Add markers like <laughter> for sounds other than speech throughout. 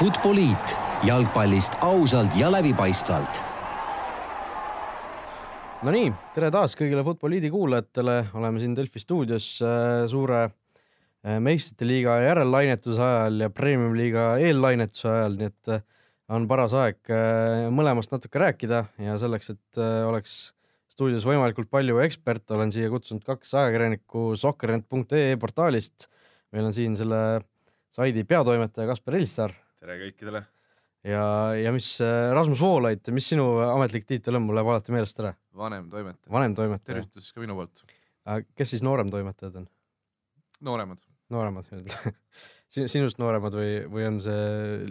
Futboliit jalgpallist ausalt ja läbipaistvalt. Nonii, tere taas kõigile Futboliidi kuulajatele, oleme siin Delfi stuudios äh, suure äh, meistrite liiga järelllainetuse ajal ja premium liiga eellainetuse ajal, nii et äh, on paras aeg mõlemast natuke rääkida ja selleks, et oleks stuudios võimalikult palju eksperte, olen siia kutsunud kaks ajakirjanikku sokkernet.ee portaalist. meil on siin selle saidi peatoimetaja Kaspar Ilssaar. Tere kõikidele. ja, ja mis Rasmus Voolaid, mis sinu ametlik tiitel on, mul läheb alati meelest ära. vanem toimetaja. vanem toimetaja. tervitus ka minu poolt. kes siis noorem toimetajad on? nooremad. nooremad <laughs> sinust nooremad või, või on see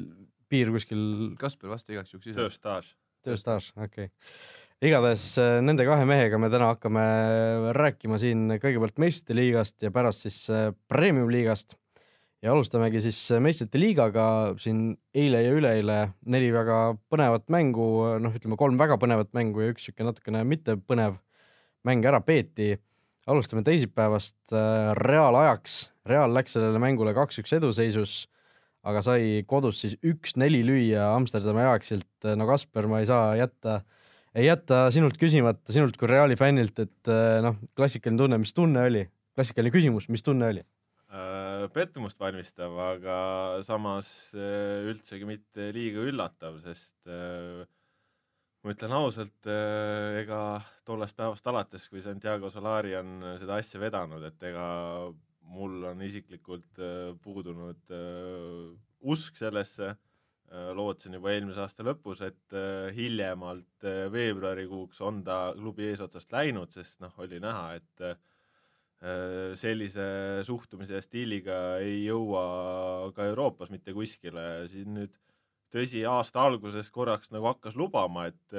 piir kuskil? Kaspar, vasta igaks juhuks ise. tööstaaž. tööstaaž, okei okay igatahes äh, nende kahe mehega me täna hakkame rääkima siin kõigepealt meistrite liigast ja pärast siis äh, premium liigast. Ja alustamegi siis äh, meistrite liigaga siin eile ja üleeile neli väga põnevat mängu, noh, ütleme kolm väga põnevat mängu ja üks sihuke natukene mitte põnev mäng ära peeti. alustame teisipäevast reaalajaks, Real läks sellele mängule kaks-üks eduseisus aga sai kodus siis üks-neli lüüa Amsterdami Ajaxilt. no Kasper, ma ei saa jätta äh, ei jäta sinult küsimata, sinult kui Reali fännilt, et äh, noh, klassikaline tunne, mis tunne oli? klassikaline küsimus, mis tunne oli? Äh, pettumust valmistav, aga samas äh, üldsegi mitte liiga üllatav, sest ma ütlen ausalt, ega tollest päevast alates, kui Santiago Solari on seda asja vedanud, et ega mul on isiklikult puudunud usk sellesse Äh, lootsin juba eelmise aasta lõpus, et äh, hiljemalt äh, veebruarikuuks on ta klubi eesotsast läinud, sest noh, oli näha, et sellise suhtumise ja stiiliga ei jõua ka Euroopas mitte kuskile, siis nüüd tõsi, aasta alguses korraks nagu hakkas lubama, et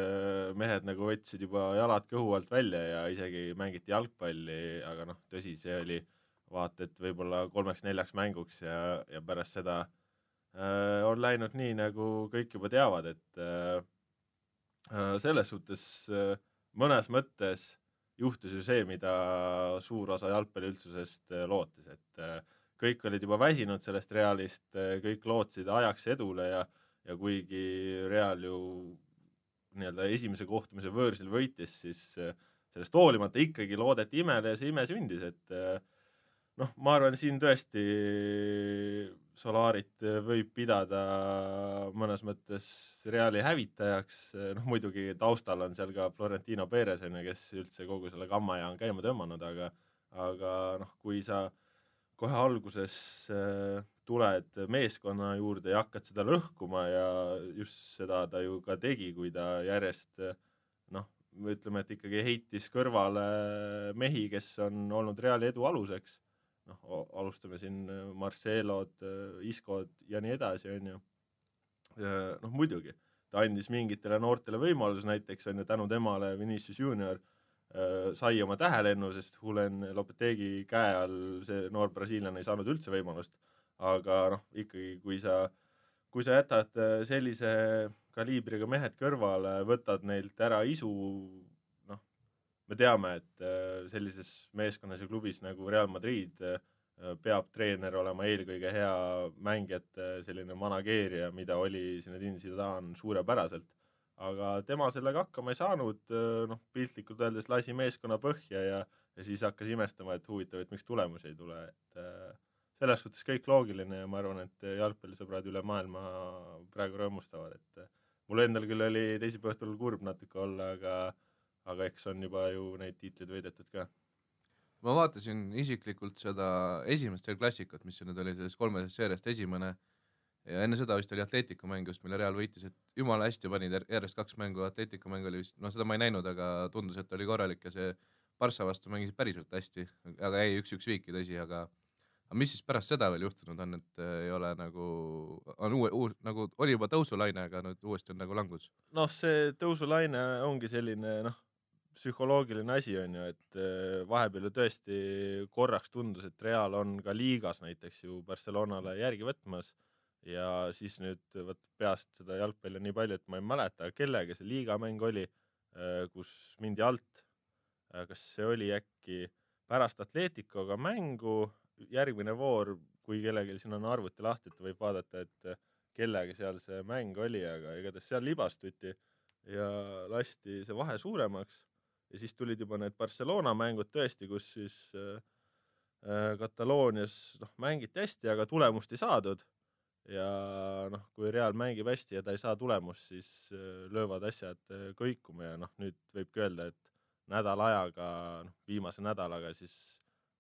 mehed nagu võtsid juba jalad kõhu alt välja ja isegi mängiti jalgpalli, aga noh, tõsi, see oli vaata et võib-olla kolmeks-neljaks mänguks ja, ja pärast seda äh, Äh, on läinud nii, nagu kõik juba teavad, et äh, äh, selles suhtes mõnes mõttes juhtus ju see, mida suur osa jalgpalliüldsusest lootis, et kõik olid juba väsinud sellest Realist, kõik lootsid ajaks edule ja, ja kuigi Real ju nii-öelda esimese kohtumise võõrsil võitis, siis sellest hoolimata ikkagi loodeti imele ja see ime sündis, et noh, ma arvan, siin tõesti Solarit võib pidada mõnes mõttes Reali hävitajaks, noh muidugi taustal on seal ka Florentino Perez on ju, kes üldse kogu selle kammaja on käima tõmmanud, aga aga noh, kui sa kohe alguses äh, tuled meeskonna juurde ja hakkad seda lõhkuma ja just seda ta ju ka tegi, kui ta järjest noh, ütleme, et ikkagi heitis kõrvale mehi, kes on olnud Reali edu aluseks noh, alustame siin äh, Marcelod, äh, Iskod ja nii edasi, on ju. noh, muidugi, ta andis mingitele noortele võimaluse, näiteks on ju tänu temale Vinicius Junior äh, sai oma tähelennu, sest Julen Lopetegi käe all see noor brasiillane ei saanud üldse võimalust. aga noh, ikkagi, kui sa, kui sa jätad sellise kaliibriga mehed kõrvale, võtad neilt ära isu, me teame, et äh, sellises meeskonnas ja klubis nagu Real Madrid äh, peab treener olema eelkõige hea mängijate selline manageerija, mida oli Zinedine Zidane suurepäraselt. aga tema sellega hakkama ei saanud, äh, noh, piltlikult öeldes lasi meeskonna põhja ja, ja siis hakkas imestama, et huvitav, et miks tulemusi ei tule, et selles suhtes kõik loogiline ja ma arvan, et jalgpallisõbrad üle maailma praegu rõõmustavad, et mul endal küll oli teisipäeva õhtul kurb natuke olla, aga aga eks on juba ju neid tiitleid võidetud ka. ma vaatasin isiklikult seda esimest Real Classicut, mis nüüd oli sellest kolmesest seeriast esimene ja enne seda vist oli Atletico mäng just, mille Real võitis, et jumala hästi panid järjest kaks mängu, Atletico mäng oli vist, noh, seda ma ei näinud, aga tundus, et oli korralik ja see Barca vastu mängisid päriselt hästi, aga jäi üks-üks viiki, tõsi, aga aga mis siis pärast seda veel juhtunud on, et äh, ei ole nagu, on uue, uus, nagu oli juba tõusulaine, aga nüüd uuesti on nagu langus? noh, see tõusulaine ongi selline noh, psühholoogiline asi on ju, et äh, vahepeal ju tõesti korraks tundus, et Real on ka liigas näiteks ju Barcelonale järgi võtmas ja siis nüüd vot peast seda jalgpalli nii palju, et ma ei mäleta, kellega see liigamäng oli, äh, kus mindi alt. Äh, kas see oli äkki pärast Atleticoga mängu, järgmine voor, kui kellelgi siin on arvuti lahti, et võib vaadata, et kellega seal see mäng oli, aga igatahes seal libastuti ja lasti see vahe suuremaks ja siis tulid juba need Barcelona mängud tõesti, kus siis äh, äh, Kataloonias noh, mängiti hästi, aga tulemust ei saadud. ja noh, kui Real mängib hästi ja ta ei saa tulemust, siis äh, löövad asjad äh, kõikuma ja noh, nüüd võibki öelda, et nädala ajaga, noh viimase nädalaga siis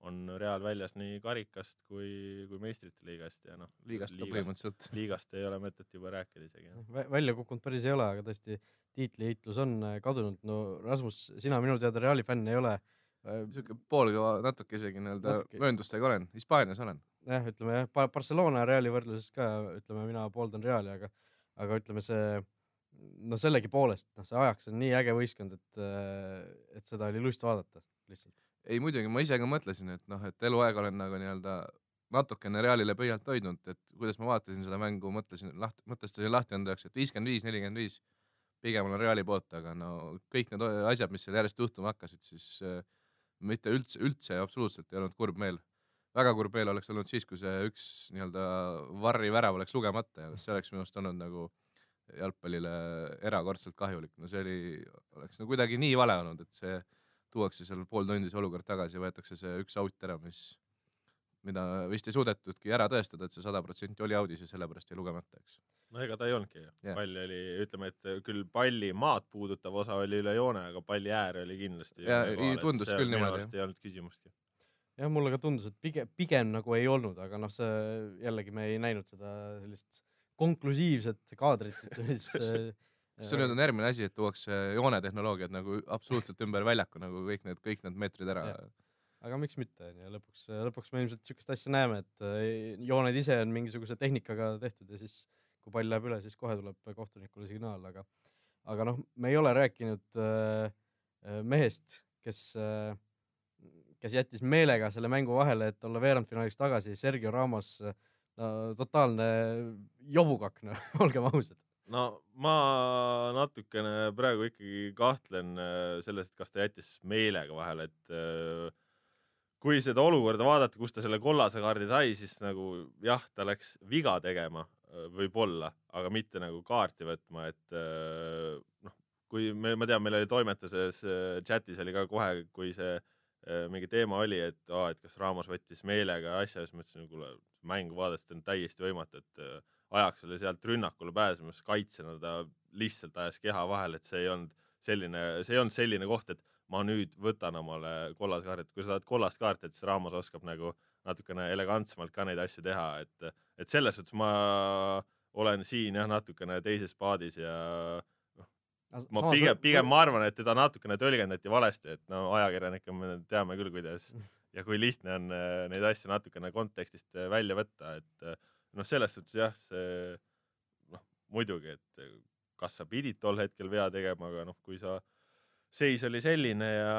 on Real väljas nii karikast kui, kui meistrite liigast ja noh, liigast ka põhimõtteliselt. liigast ei ole mõtet juba rääkida isegi. Vä- välja kukkunud päris ei ole, aga tõesti tiitliheitlus on äh, kadunud. no Rasmus, sina minu teada Reali fänn ei ole. siuke poolkõva, natuke isegi nii-öelda mööndustega olen, Hispaanias olen. jah, ütleme jah, Barcelona ja Reali võrdluses ka ütleme, mina pooldan Reali, aga, aga ütleme see no sellegipoolest, noh, see ajaks on nii äge võistkond, et, et seda oli lust vaadata lihtsalt. ei muidugi, ma ise ka mõtlesin, et noh, et eluaeg olen nagu nii-öelda natukene Realile pöialt hoidnud, et kuidas ma vaatasin seda mängu, mõtlesin lahti, mõtestasin lahti enda jaoks, et viiskümmend viis, nelikümmend viis, pigem olen Reali poolt, aga no kõik need asjad, mis seal järjest juhtuma hakkasid, siis äh, mitte üldse, üldse absoluutselt ei olnud kurb meel. väga kurb meel oleks olnud siis, kui see üks nii-öelda Varri värav oleks lugemata ja see oleks minu arust olnud nagu jalgpallile erakordselt kahjulik, no see oli, oleks no kuidagi nii vale olnud, et see tuuakse seal pool tundi see olukord tagasi ja võetakse see üks out ära, mis, mida vist ei suudetudki ära tõestada, et see sada protsenti oli out'is ja sellepärast jäi lugemata, eks. No ega ta ei olnudki ju yeah.. pall oli, ütleme, et küll palli maad puudutav osa oli üle joone, aga palli äär oli kindlasti. Jaa, ei, tundus küll niimoodi, ei olnud küsimustki. jah, mulle ka tundus, et pigem, pigem nagu ei olnud, aga noh, see jällegi me ei näinud seda sellist konklusiivset kaadrit, ütleme siis. <laughs> see on nüüd on järgmine asi, et tuuakse joonetehnoloogiad nagu absoluutselt ümber väljaku nagu kõik need, kõik need meetrid ära Jah. aga miks mitte, onju, lõpuks, lõpuks me ilmselt siukest asja näeme, et äh, jooned ise on mingisuguse tehnikaga tehtud ja siis kui pall läheb üle, siis kohe tuleb kohtunikule signaal, aga, aga noh, me ei ole rääkinud äh, äh, mehest, kes äh,, kes jättis meelega selle mängu vahele, et olla veerandfinaalis tagasi, Sergio Ramos, no totaalne jobukakk, noh, <laughs> olgem ausad. no ma natukene praegu ikkagi kahtlen äh, selles, et kas ta jättis meelega vahele, et äh, kui seda olukorda vaadata, kus ta selle kollase kaardi sai, siis nagu jah, ta läks viga tegema, võib-olla, aga mitte nagu kaarti võtma, et äh, noh, kui me, ma tean, meil oli toimetuses äh, chatis oli ka kohe, kui see äh, mingi teema oli, et aa, et kas Ramos võttis meelega asja, siis ma ütlesin, kuule, mängu vaadates on täiesti võimatu, et ajaks oli sealt rünnakule pääsemas, kaitsjana ta lihtsalt ajas keha vahele, et see ei olnud selline, see ei olnud selline koht, et ma nüüd võtan omale kollase kaardi, et kui sa tahad kollast kaarti, et siis Ramos oskab nagu natukene elegantsemalt ka neid asju teha, et, et selles suhtes ma olen siin jah, natukene teises paadis ja ma pigem, pigem ma arvan, et teda natukene tõlgendati valesti, et no ajakirjanikena me teame küll, kuidas ja kui lihtne on äh, neid asju natukene kontekstist äh, välja võtta, et äh, noh, selles suhtes jah, see noh, muidugi, et kas sa pidid tol hetkel vea tegema, aga noh, kui sa seis oli selline ja,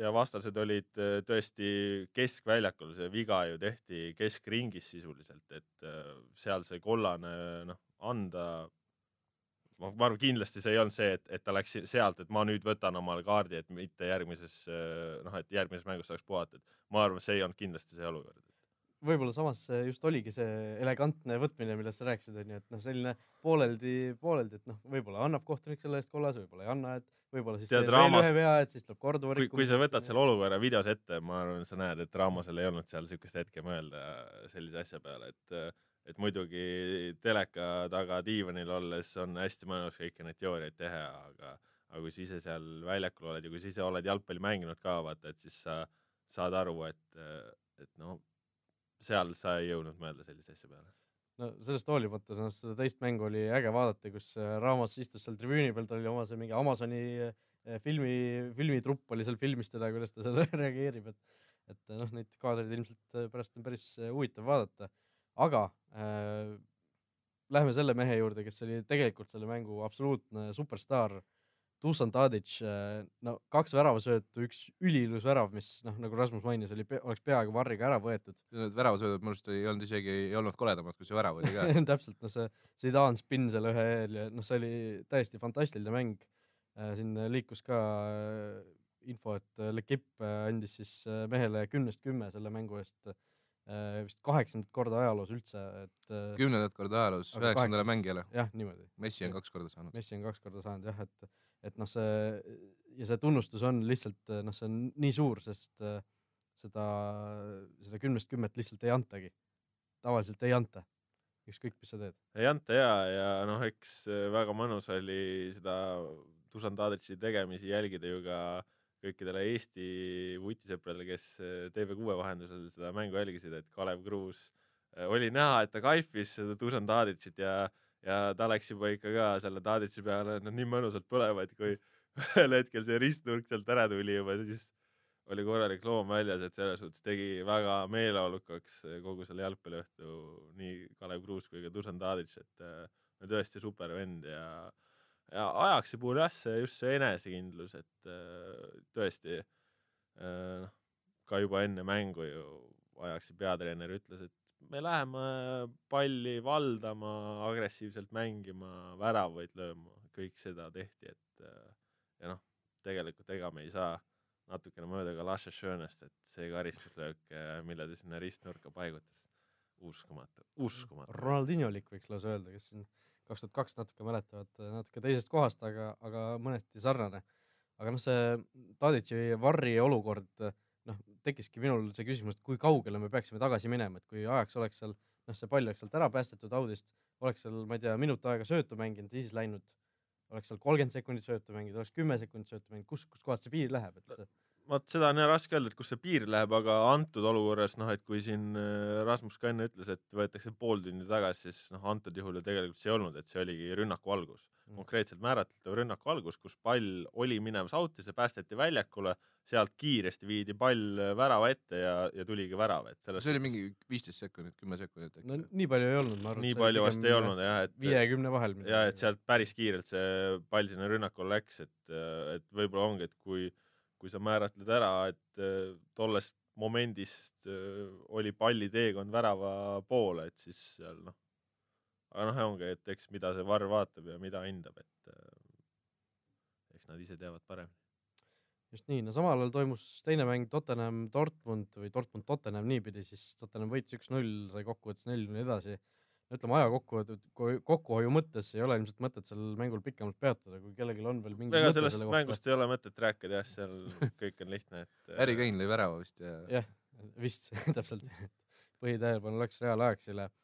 ja vastased olid äh, tõesti keskväljakul, see viga ju tehti keskringis sisuliselt, et äh, seal see kollane noh, anda. Ma, arvan, kindlasti see ei olnud see, et, et ta läks sealt, et ma nüüd võtan omale kaardi, et mitte järgmises äh, noh, et järgmises mängus saaks puhata, et ma arvan, see ei olnud kindlasti see olukord. võib-olla samas just oligi see elegantne võtmine, millest sa rääkisid, onju, et noh, selline pooleldi, pooleldi, et noh, võib-olla annab kohtunik selle eest kollase, võib-olla ei anna, et võib-olla siis Ramos- veel ühe vea, et siis tuleb korduva kui, kui sa võtad selle olukorra videos ette, ma arvan, sa näed, et Ramosel ei olnud seal siukest hetke mõelda sellise asja peale, et et muidugi teleka taga diivanil olles on hästi mõnus kõiki neid teooriaid teha, aga aga kui sa ise seal väljakul oled ja kui sa ise oled jalgpalli mänginud ka, vaata, et siis sa saad aru, et, et noh, seal sa ei jõudnud mõelda sellise asja peale. No sellest hoolimata, noh seda teist mängu oli äge vaadata, kus Ramos istus seal tribüüni peal, tal oli oma see mingi Amazoni äh, filmi, filmitrupp oli seal filmis teda, kuidas ta sellele <laughs> reageerib, et et noh, neid kaadreid ilmselt äh, pärast on päris huvitav vaadata, aga äh, lähme selle mehe juurde, kes oli tegelikult selle mängu absoluutne superstaar, Dusan Tadic, no kaks väravasöötu, üks üliilus värav, mis noh, nagu Rasmus mainis, oli, oleks peaaegu varriga ära võetud. Need väravasöödud minu arust ei olnud isegi, ei olnud koledamad, kui see värav oli ka. <laughs> täpselt, no see Zidane spinn seal ühe eel ja noh, see oli täiesti fantastiline mäng. siin liikus ka äh, info, et äh, äh, andis siis äh, mehele kümnest kümme selle mängu eest. äh, vist kaheksandat korda ajaloos üldse, et äh, kümnendat korda ajaloos üheksandale mängijale. jah, niimoodi. Messi on kaks korda saanud. Messi on kaks korda saanud jah, et, et noh, see ja see tunnustus on lihtsalt noh, see on nii suur, sest äh, seda, seda kümnest kümmet lihtsalt ei antagi. tavaliselt ei anta, ükskõik, mis sa teed. ei anta ja, ja noh, eks äh, väga mõnus oli seda Dusan Tadic'i tegemisi jälgida ju ka kõikidele Eesti vutisõpradele, kes äh, TV6 vahendusel seda mängu jälgisid, et Kalev Kruus äh, oli näha, et ta kaifis seda Dusan Tadic'it ja, ja ta läks juba ikka ka selle Tadic'i peale, nad nii mõnusalt põlevad, kui <laughs> ühel hetkel see ristnurk sealt ära tuli juba, siis oli korralik loom väljas, et selles suhtes tegi väga meeleolukaks kogu selle jalgpalliõhtu nii Kalev Kruus kui ka Dusan Tadic, et äh, tõesti super vend ja, ja ajaksi puhul jah, see just see enesekindlus, et äh, tõesti äh, noh, ka juba enne mängu ju ajaksi peatreener ütles, et me läheme palli valdama, agressiivselt mängima, väravaid lööma, kõik seda tehti, et äh, ja noh, tegelikult ega me ei saa natukene mööda ka Lasse Schönest, et see karistuslöök, mille ta sinna ristnurka paigutas, uskumatu, uskumatu. Ronaldinholik võiks lausa öelda, kes siin kaks tuhat kaks natuke mäletavad natuke teisest kohast, aga, aga mõneti sarnane. aga noh, see Tadic'i varri olukord, noh, tekkiski minul see küsimus, et kui kaugele me peaksime tagasi minema, et kui ajaks oleks seal, noh, see pall oleks sealt ära päästetud audist, oleks seal, ma ei tea, minut aega söötu mänginud siis läinud, oleks seal kolmkümmend sekundit söötu mänginud, oleks kümme sekundit söötu mänginud, kus, kuskohast see piir läheb, et see, vot seda on jah raske öelda, et kus see piir läheb, aga antud olukorras noh, et kui siin äh, Rasmus ka enne ütles, et võetakse pool tundi tagasi, siis noh, antud juhul ju tegelikult see ei olnud, et see oligi rünnaku algus. Konkreetselt määratletav rünnaku algus, kus pall oli minemas out'i, see päästeti väljakule, sealt kiiresti viidi pall värava ette ja, ja tuligi värav, et selles see oli mingi viisteist sekundit, kümme sekundit äkki no nii palju ei olnud, ma arvan. nii palju vast ei olnud jah, et viiekümne vahel. ja et sealt päris kiirelt see pall sinna rünnakule läks, et, et võib-olla ongi, et kui, kui sa määratled ära, et äh, tollest momendist äh, oli palli teekond värava poole, et siis seal noh, aga noh, ongi, et eks mida see varr vaatab ja mida hindab, et äh, eks nad ise teavad paremini. just nii, no samal ajal toimus teine mäng Tottenham Dortmund või Dortmund Tottenham niipidi, siis Tottenham võitis üks-null, sai kokkuvõttes neli-null edasi. ütleme aja kokkuhoiu, kokkuhoiu mõttes ei ole ilmselt mõtet sel mängul pikemalt peatuda, kui kellelgi on veel mingi ega mõte sellest mängust ei ole mõtet rääkida jah, seal kõik on lihtne, et <laughs> Harry Kane lõi värava vist ja jah, vist <laughs> täpselt, põhitähelepanu läks reaalajaksile äh,.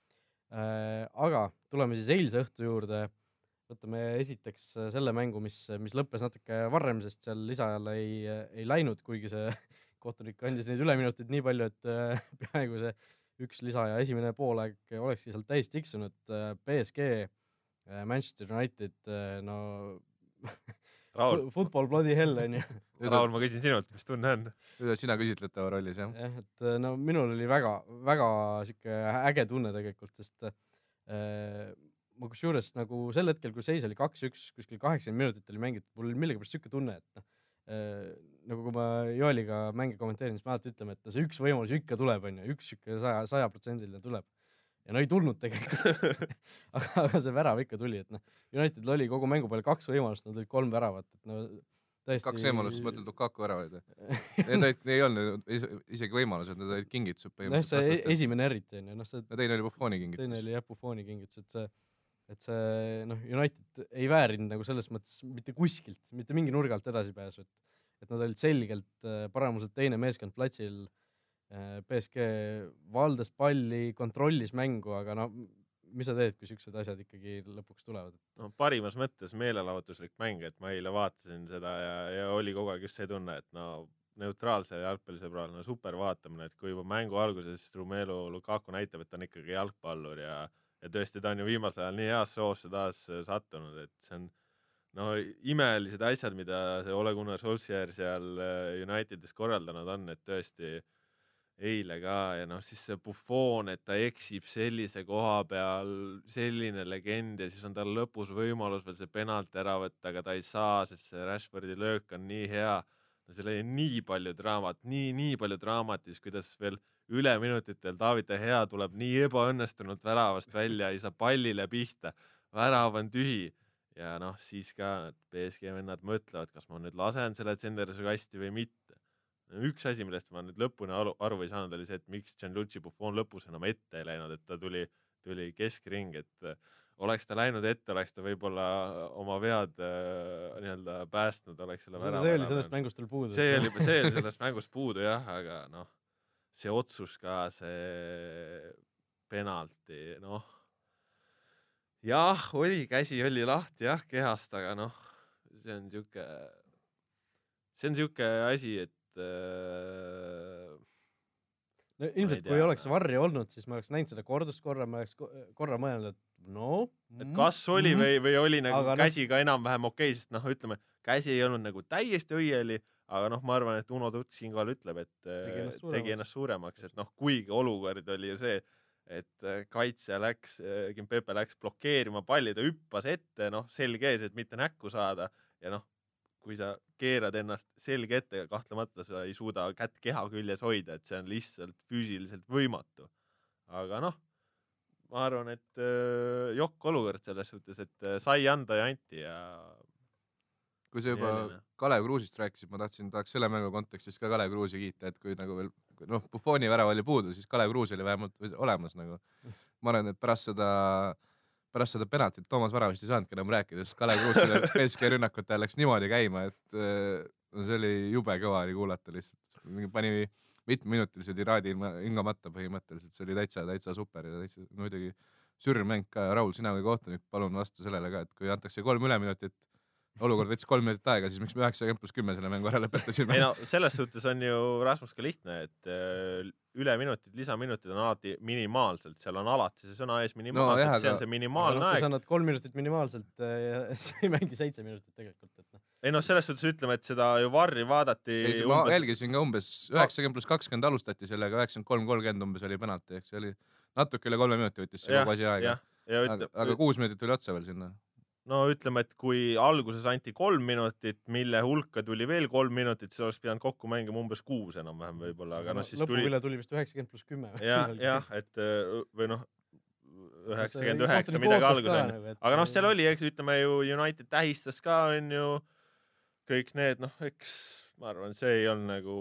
Aga tuleme siis eilse õhtu juurde. võtame esiteks äh, selle mängu, mis, mis lõppes natuke varem, sest seal lisaajal ei, ei läinud, kuigi see <laughs> kohtunik andis neid üleminuteid nii palju, et äh, <laughs> peaaegu see üks lisaaja esimene poolaeg olekski seal täis tiksunud. BSG, Manchester United, no <laughs> Raul, football bloody hell <laughs> onju. Raul, ma küsin sinult, mis tunne on? kuidas sina küsitletava rollis jah? jah, et äh, no minul oli väga, väga sihuke äge tunne tegelikult, sest äh, ma kusjuures nagu sel hetkel, kui seis oli kaks-üks, kuskil kaheksakümmend minutit oli mängitud, mul oli millegipärast sihuke tunne, et noh äh,, nagu kui ma Joeliga mänge kommenteerin, siis me alati ütleme, et see üks võimalus ikka tuleb, onju, üks sihuke saja, sajaprotsendiline tuleb. Ja no ei tulnud tegelikult <laughs> aga, aga see värav ikka tuli, et noh, Unitedil oli kogu mängu peale kaks võimalust, nad olid kolm väravat, et no täiesti. kaks võimalust, mõtled Lukaku väravaid <laughs> või? Need olid, ei olnud is- isegi võimalused, need olid kingitused noh, see põhimõtteliselt esimene eriti onju, noh see ja teine oli Buffoni teine kingitus. oli jah, Buffoni kingitus, et see, et see noh, United ei väärinud nagu selles mõttes mitte kuskilt, mitte mingi nurga alt edasipääsu, et, et nad olid selgelt äh, paremuselt teine meeskond platsil. BSG valdas palli, kontrollis mängu, aga no mis sa teed, kui siuksed asjad ikkagi lõpuks tulevad? no parimas mõttes meelelahutuslik mäng, et ma eile vaatasin seda ja, ja oli kogu aeg just see tunne, et no neutraalse jalgpallisõbral no super vaatamine, et kui juba mängu alguses Rumelu Lukaku näitab, et ta on ikkagi jalgpallur ja, ja tõesti, ta on ju viimasel ajal nii heasse soosse taas äh, sattunud, et see on no imelised asjad, mida see Ole Gunnar Solskjaer seal äh, Unitedis korraldanud on, et tõesti eile ka ja noh, siis see Buffon, et ta eksib sellise koha peal, selline legend ja siis on tal lõpus võimalus veel see penalt ära võtta, aga ta ei saa, sest see Rashfordi löök on nii hea. no seal oli nii palju draamat, nii, nii palju draamat ja siis kuidas veel üleminutitel David De Gea tuleb nii ebaõnnestunult väravast välja, ei saa pallile pihta, värav on tühi ja noh, siis ka need BSG vennad mõtlevad, kas ma nüüd lasen selle Zendersi kasti või mitte. Üks asi, millest ma nüüd lõpuni aru, aru ei saanud, oli see, et miks Gianluigi Buffon lõpus enam ette ei läinud, et ta tuli, tuli keskring, et äh, oleks ta läinud ette, oleks ta võib-olla oma vead äh, nii-öelda päästnud, oleks selle see oli sellest mängust veel puudu. see oli, see oli <laughs> sellest mängust puudu jah, aga noh, see otsus ka, see penalti, noh. jah, oli, käsi oli lahti jah kehast, aga noh, see on siuke, see on siuke asi, et äh, no ilmselt tea, kui oleks varri olnud, siis ma oleks näinud seda kordust korra, ma oleks ko- korra mõelnud, et no. et kas oli või, või oli nagu Aga noh- käsi ka enam-vähem okei okay,, sest noh, ütleme käsi ei olnud nagu täiesti õieli, aga noh, ma arvan, et Uno Tutk siinkohal ütleb, et Tegi ennast äh, suuremaks. tegi ennast suuremaks, et noh, kuigi olukord oli ju see, et äh, kaitsja läks, Kimpepe läks blokeerima palli, ta hüppas ette, noh, selg ees, et mitte näkku saada ja noh, kui sa keerad ennast selg ette, kahtlemata sa ei suuda kätt keha küljes hoida, et see on lihtsalt füüsiliselt võimatu. aga noh, ma arvan, et äh, jokk olukord selles suhtes, et äh, sai anda ja anti ja kui sa juba Selline. Kalev Kruusist rääkisid, ma tahtsin, tahaks selle mängu kontekstis ka Kalev Kruusi kiita, et kui nagu veel noh, Buffoni värav oli puudu, siis Kalev Kruus oli vähemalt olemas nagu. <laughs> ma arvan, et pärast seda, pärast seda penaltit Toomas Varavist ei saanudki enam rääkida, sest Kalev Kruusile <laughs> BSK rünnakute ajal läks niimoodi käima, et äh, no see oli jube kõva oli kuulata lihtsalt. pani mitmeminutilise tiraadi hingamata põhimõtteliselt, see oli täitsa, täitsa super ja täitsa muidugi sürmäng ka, Raul, sina kui kohtunik, palun vasta sellele ka, et kui antakse kolm üleminutit, olukord võttis kolm minutit aega, siis miks me üheksakümmend pluss kümme selle mängu ära lõpetasime ei? no selles suhtes on ju Rasmus ka lihtne, et äh, üleminutid, lisaminutid on alati minimaalselt, seal on alati see sõna ees minimaalselt jah, no,, see on see minimaalne noh, kui sa aeg. annad kolm minutit minimaalselt äh, ja <laughs> sa ei mängi seitse minutit tegelikult, et noh. ei noh, selles suhtes ütleme, et seda ju Varri vaadati ei, ma jälgisin ka umbes üheksakümmend pluss kakskümmend alustati sellega, üheksakümmend kolm, kolmkümmend umbes oli penalti, ehk see oli natuke üle kolme minuti võttis see jah kogu asi, aega jah., ja aga, aga kuus minutit tuli otsa veel sinna. No ütleme, et kui alguses anti kolm minutit, mille hulka tuli veel kolm minutit, siis oleks pidanud kokku mängima umbes kuus enam-vähem võib-olla, aga noh, siis tuli lõpuvile tuli vist üheksakümmend pluss kümme. jah, jah, et või noh, üheksakümmend üheksa midagi alguses onju. aga noh, seal oli, eks ütleme ju United tähistas ka onju, kõik need noh, eks ma arvan, see ei olnud nagu,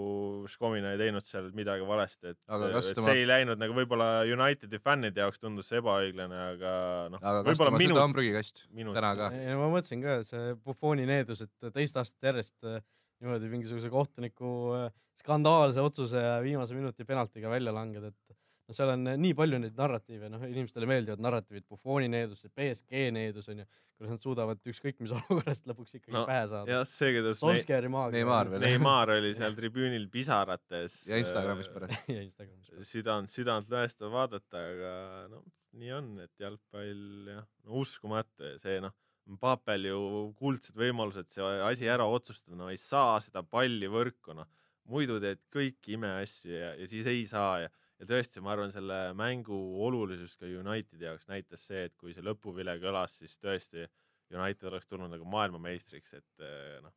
Škomina ei teinud seal midagi valesti, et, et tema- see ei läinud nagu võib-olla Unitedi fännide jaoks tundus see ebaõiglane, aga noh, aga kas võib-olla tema süda minut on, prügikast minut- täna ka? ei no ma mõtlesin ka, et see Buffoni needus, et teist aastat järjest äh, niimoodi mingisuguse kohtuniku äh, skandaalse otsuse ja viimase minuti penaltiga välja langeda, et no seal on äh, nii palju neid narratiive, noh, inimestele meeldivad narratiivid, Buffoni needus, BSG needus onju, kuidas nad suudavad ükskõik mis <laughs> olukorrast lõpuks ikkagi No, pähe saada. jah, see, kuidas Ne Solskjaeri maaga. Neymar veel. Neimar oli seal tribüünil pisarates ja Instagramis pärast. ja Instagramis. südant, südant lõhestav vaadata, aga noh, nii on, et jalgpall jah, no uskumatu ja see noh, Papel ju kuldsed võimalused see asi ära otsustada, no ei saa seda palli võrku, noh. muidu teed kõiki imeasju ja, ja siis ei saa ja, ja tõesti, ma arvan, selle mängu olulisus ka Unitedi jaoks näitas see, et kui see lõpuvile kõlas, siis tõesti United oleks tulnud nagu maailmameistriks, et eh, noh,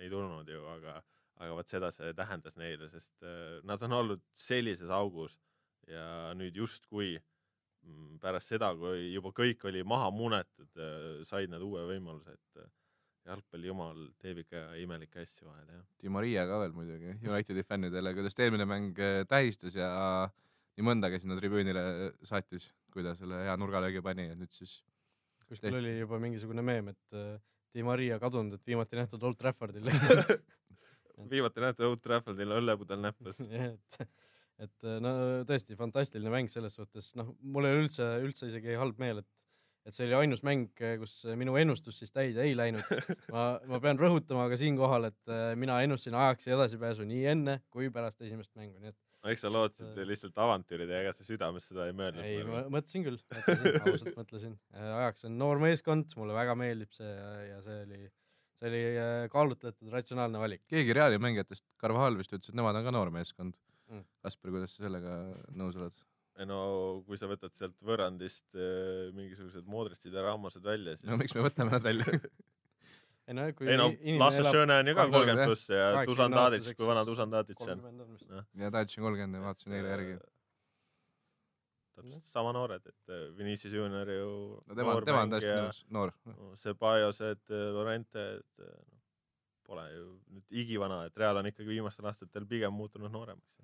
ei tulnud ju, aga aga vot seda see tähendas neile, sest äh, nad on olnud sellises augus ja nüüd justkui mm, pärast seda, kui juba kõik oli maha munetud, said nad uue võimaluse, et äh, jalgpalli jumal teeb ikka imelikke asju vahel jah. Di Maria ka veel muidugi Unitedi fännidele, kuidas ta eelmine mäng äh, tähistas ja nii mõndagi sinna tribüünile saatis, kui ta selle hea nurgalöögi pani ja nüüd siis kuskil tehti. oli juba mingisugune meem, et äh, Di Maria kadunud, et viimati nähtud Old Traffordil. <laughs> viimati näete Old Traffordil õllepudel näppes. <laughs> et, et no tõesti fantastiline mäng selles suhtes, noh, mul ei ole üldse, üldse isegi halb meel, et et see oli ainus mäng, kus minu ennustus siis täide ei läinud. <laughs> ma, ma pean rõhutama ka siinkohal, et äh, mina ennustasin Ajaxi edasipääsu nii enne kui pärast esimest mängu, nii et eks sa lootsid lihtsalt avantüüri teha, ega sa südames seda ei mõelnud? ei, ma mõtlesin küll, ausalt mõtlesin. Ajax on noor meeskond, mulle väga meeldib see ja, ja see oli, see oli kaalutletud ratsionaalne valik. keegi Reali mängijatest, Carvajal vist ütles, et nemad on ka noor meeskond mm.. Kaspar, kuidas sa sellega nõus oled? No kui sa võtad sealt võrrandist äh, mingisugused Modricid ja Ramosed välja, siis no miks me võtame nad välja? <laughs> ei no kui ei no Lasse Schöne on ju ka kolmkümmend, pluss ja Dusan Tadic, kui vana Dusan Tadic on. on vist. ja Tadži kolmkümmend ja vaatasin eile järgi. täpselt sama noored, et äh, Vinicius Junior ju no tema, tema on täiesti noor. no, äh, Lorente, et noh, pole ju nüüd igivana, et Real on ikkagi viimastel aastatel pigem muutunud nooremaks.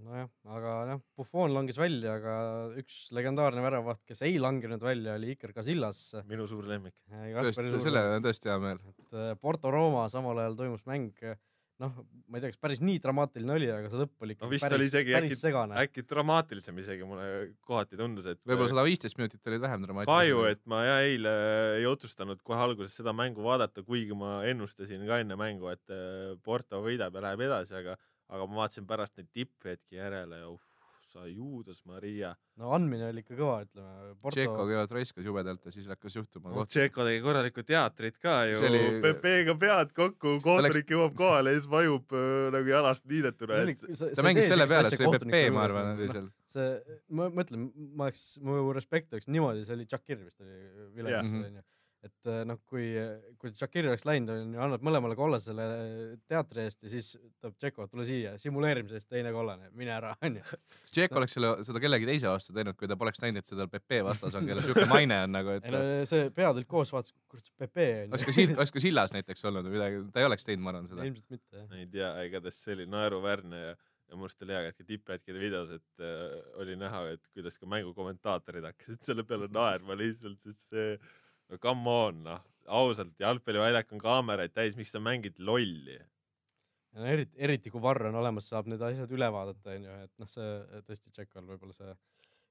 nojah, aga jah, Buffon langes välja, aga üks legendaarne väravaht, kes ei langenud välja, oli Iker Casillas. minu suur lemmik. tõesti, selle üle on tõesti hea meel. et äh, Porto Rooma samal ajal toimus mäng, noh, ma ei tea, kas päris nii dramaatiline oli, aga see lõpp oli no ikkagi vist päris, oli isegi päris äkki, segane. äkki dramaatilisem isegi mulle kohati tundus, et võib-olla sada viisteist minutit olid vähem dramaatilised. kahju, et ma jah eile ei otsustanud kohe alguses seda mängu vaadata, kuigi ma ennustasin ka enne mängu, et äh, Porto võidab ja läheb edasi, aga, aga ma vaatasin pärast neid tipphetki järele ja uh, sa Juudas Maria. no andmine oli ikka kõva, ütleme. Tšeko kõigepealt raiskas jubedalt ja siis hakkas juhtuma no. Tšeko tegi korralikku teatrit ka ju oli-, Pepe'ga pead kokku, kohtunik jõuab kohale ja siis vajub äh, nagu jalast liidetuna, et ta mängis selle peale, see oli Pepe, ma arvan, oli seal. see, ma mõtlen, ma oleks, mu respekt oleks niimoodi, see oli Shakir vist oli Viljandis Jah. onju. Et äh, noh, kui, kui Shakir oleks läinud, onju, annab mõlemale kollasele teatri eest ja siis ütleb Tšeko, tule siia, simuleerimise eest teine kollane, mine ära, <laughs> onju. kas Tšeko oleks selle, seda kellegi teise vastu teinud, kui ta poleks näinud, et seda Pepe vastas on, kellel siuke maine on nagu, et ei no see olid koos, vaatas, kurat see Pepe oleks ka. Sill-, oleks ka Sillas näiteks olnud või midagi, ta ei oleks teinud, ma arvan seda. ilmselt mitte jah. ei tea, igatahes see oli naeruväärne ja, ja minu arust oli hea ka tipphetkede videos, et äh, oli näha, et kuidas ka mängu kommentaatorid hakkasid selle peale naerma lihtsalt, sest see, no come on noh, ausalt, jalgpalliväljak on kaameraid täis, miks sa mängid lolli? no eriti, eriti kui varr on olemas, saab need asjad üle vaadata, onju, et noh, see tõesti Tšekol võib-olla see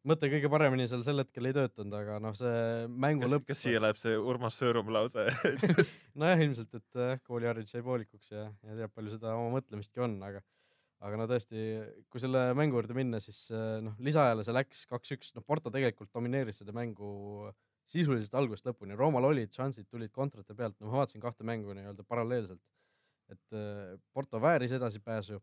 mõte kõige paremini seal sel hetkel ei töötanud, aga noh, see mängu kas, lõpp. kas siia läheb see Urmas Sõõrum lause? <laughs> nojah, ilmselt, et äh, kooliharidus jäi poolikuks ja, ja teab, palju seda oma mõtlemistki on, aga aga no tõesti, kui selle mängu juurde minna, siis äh, noh, lisaajale see läks kaks-üks, noh Porto tegelikult domineeris seda mängu sisuliselt algusest lõpuni, Roomal olid šansid, tulid kontrate pealt, no ma vaatasin kahte mängu nii-öelda paralleelselt. et äh, Porto vääris edasipääsu,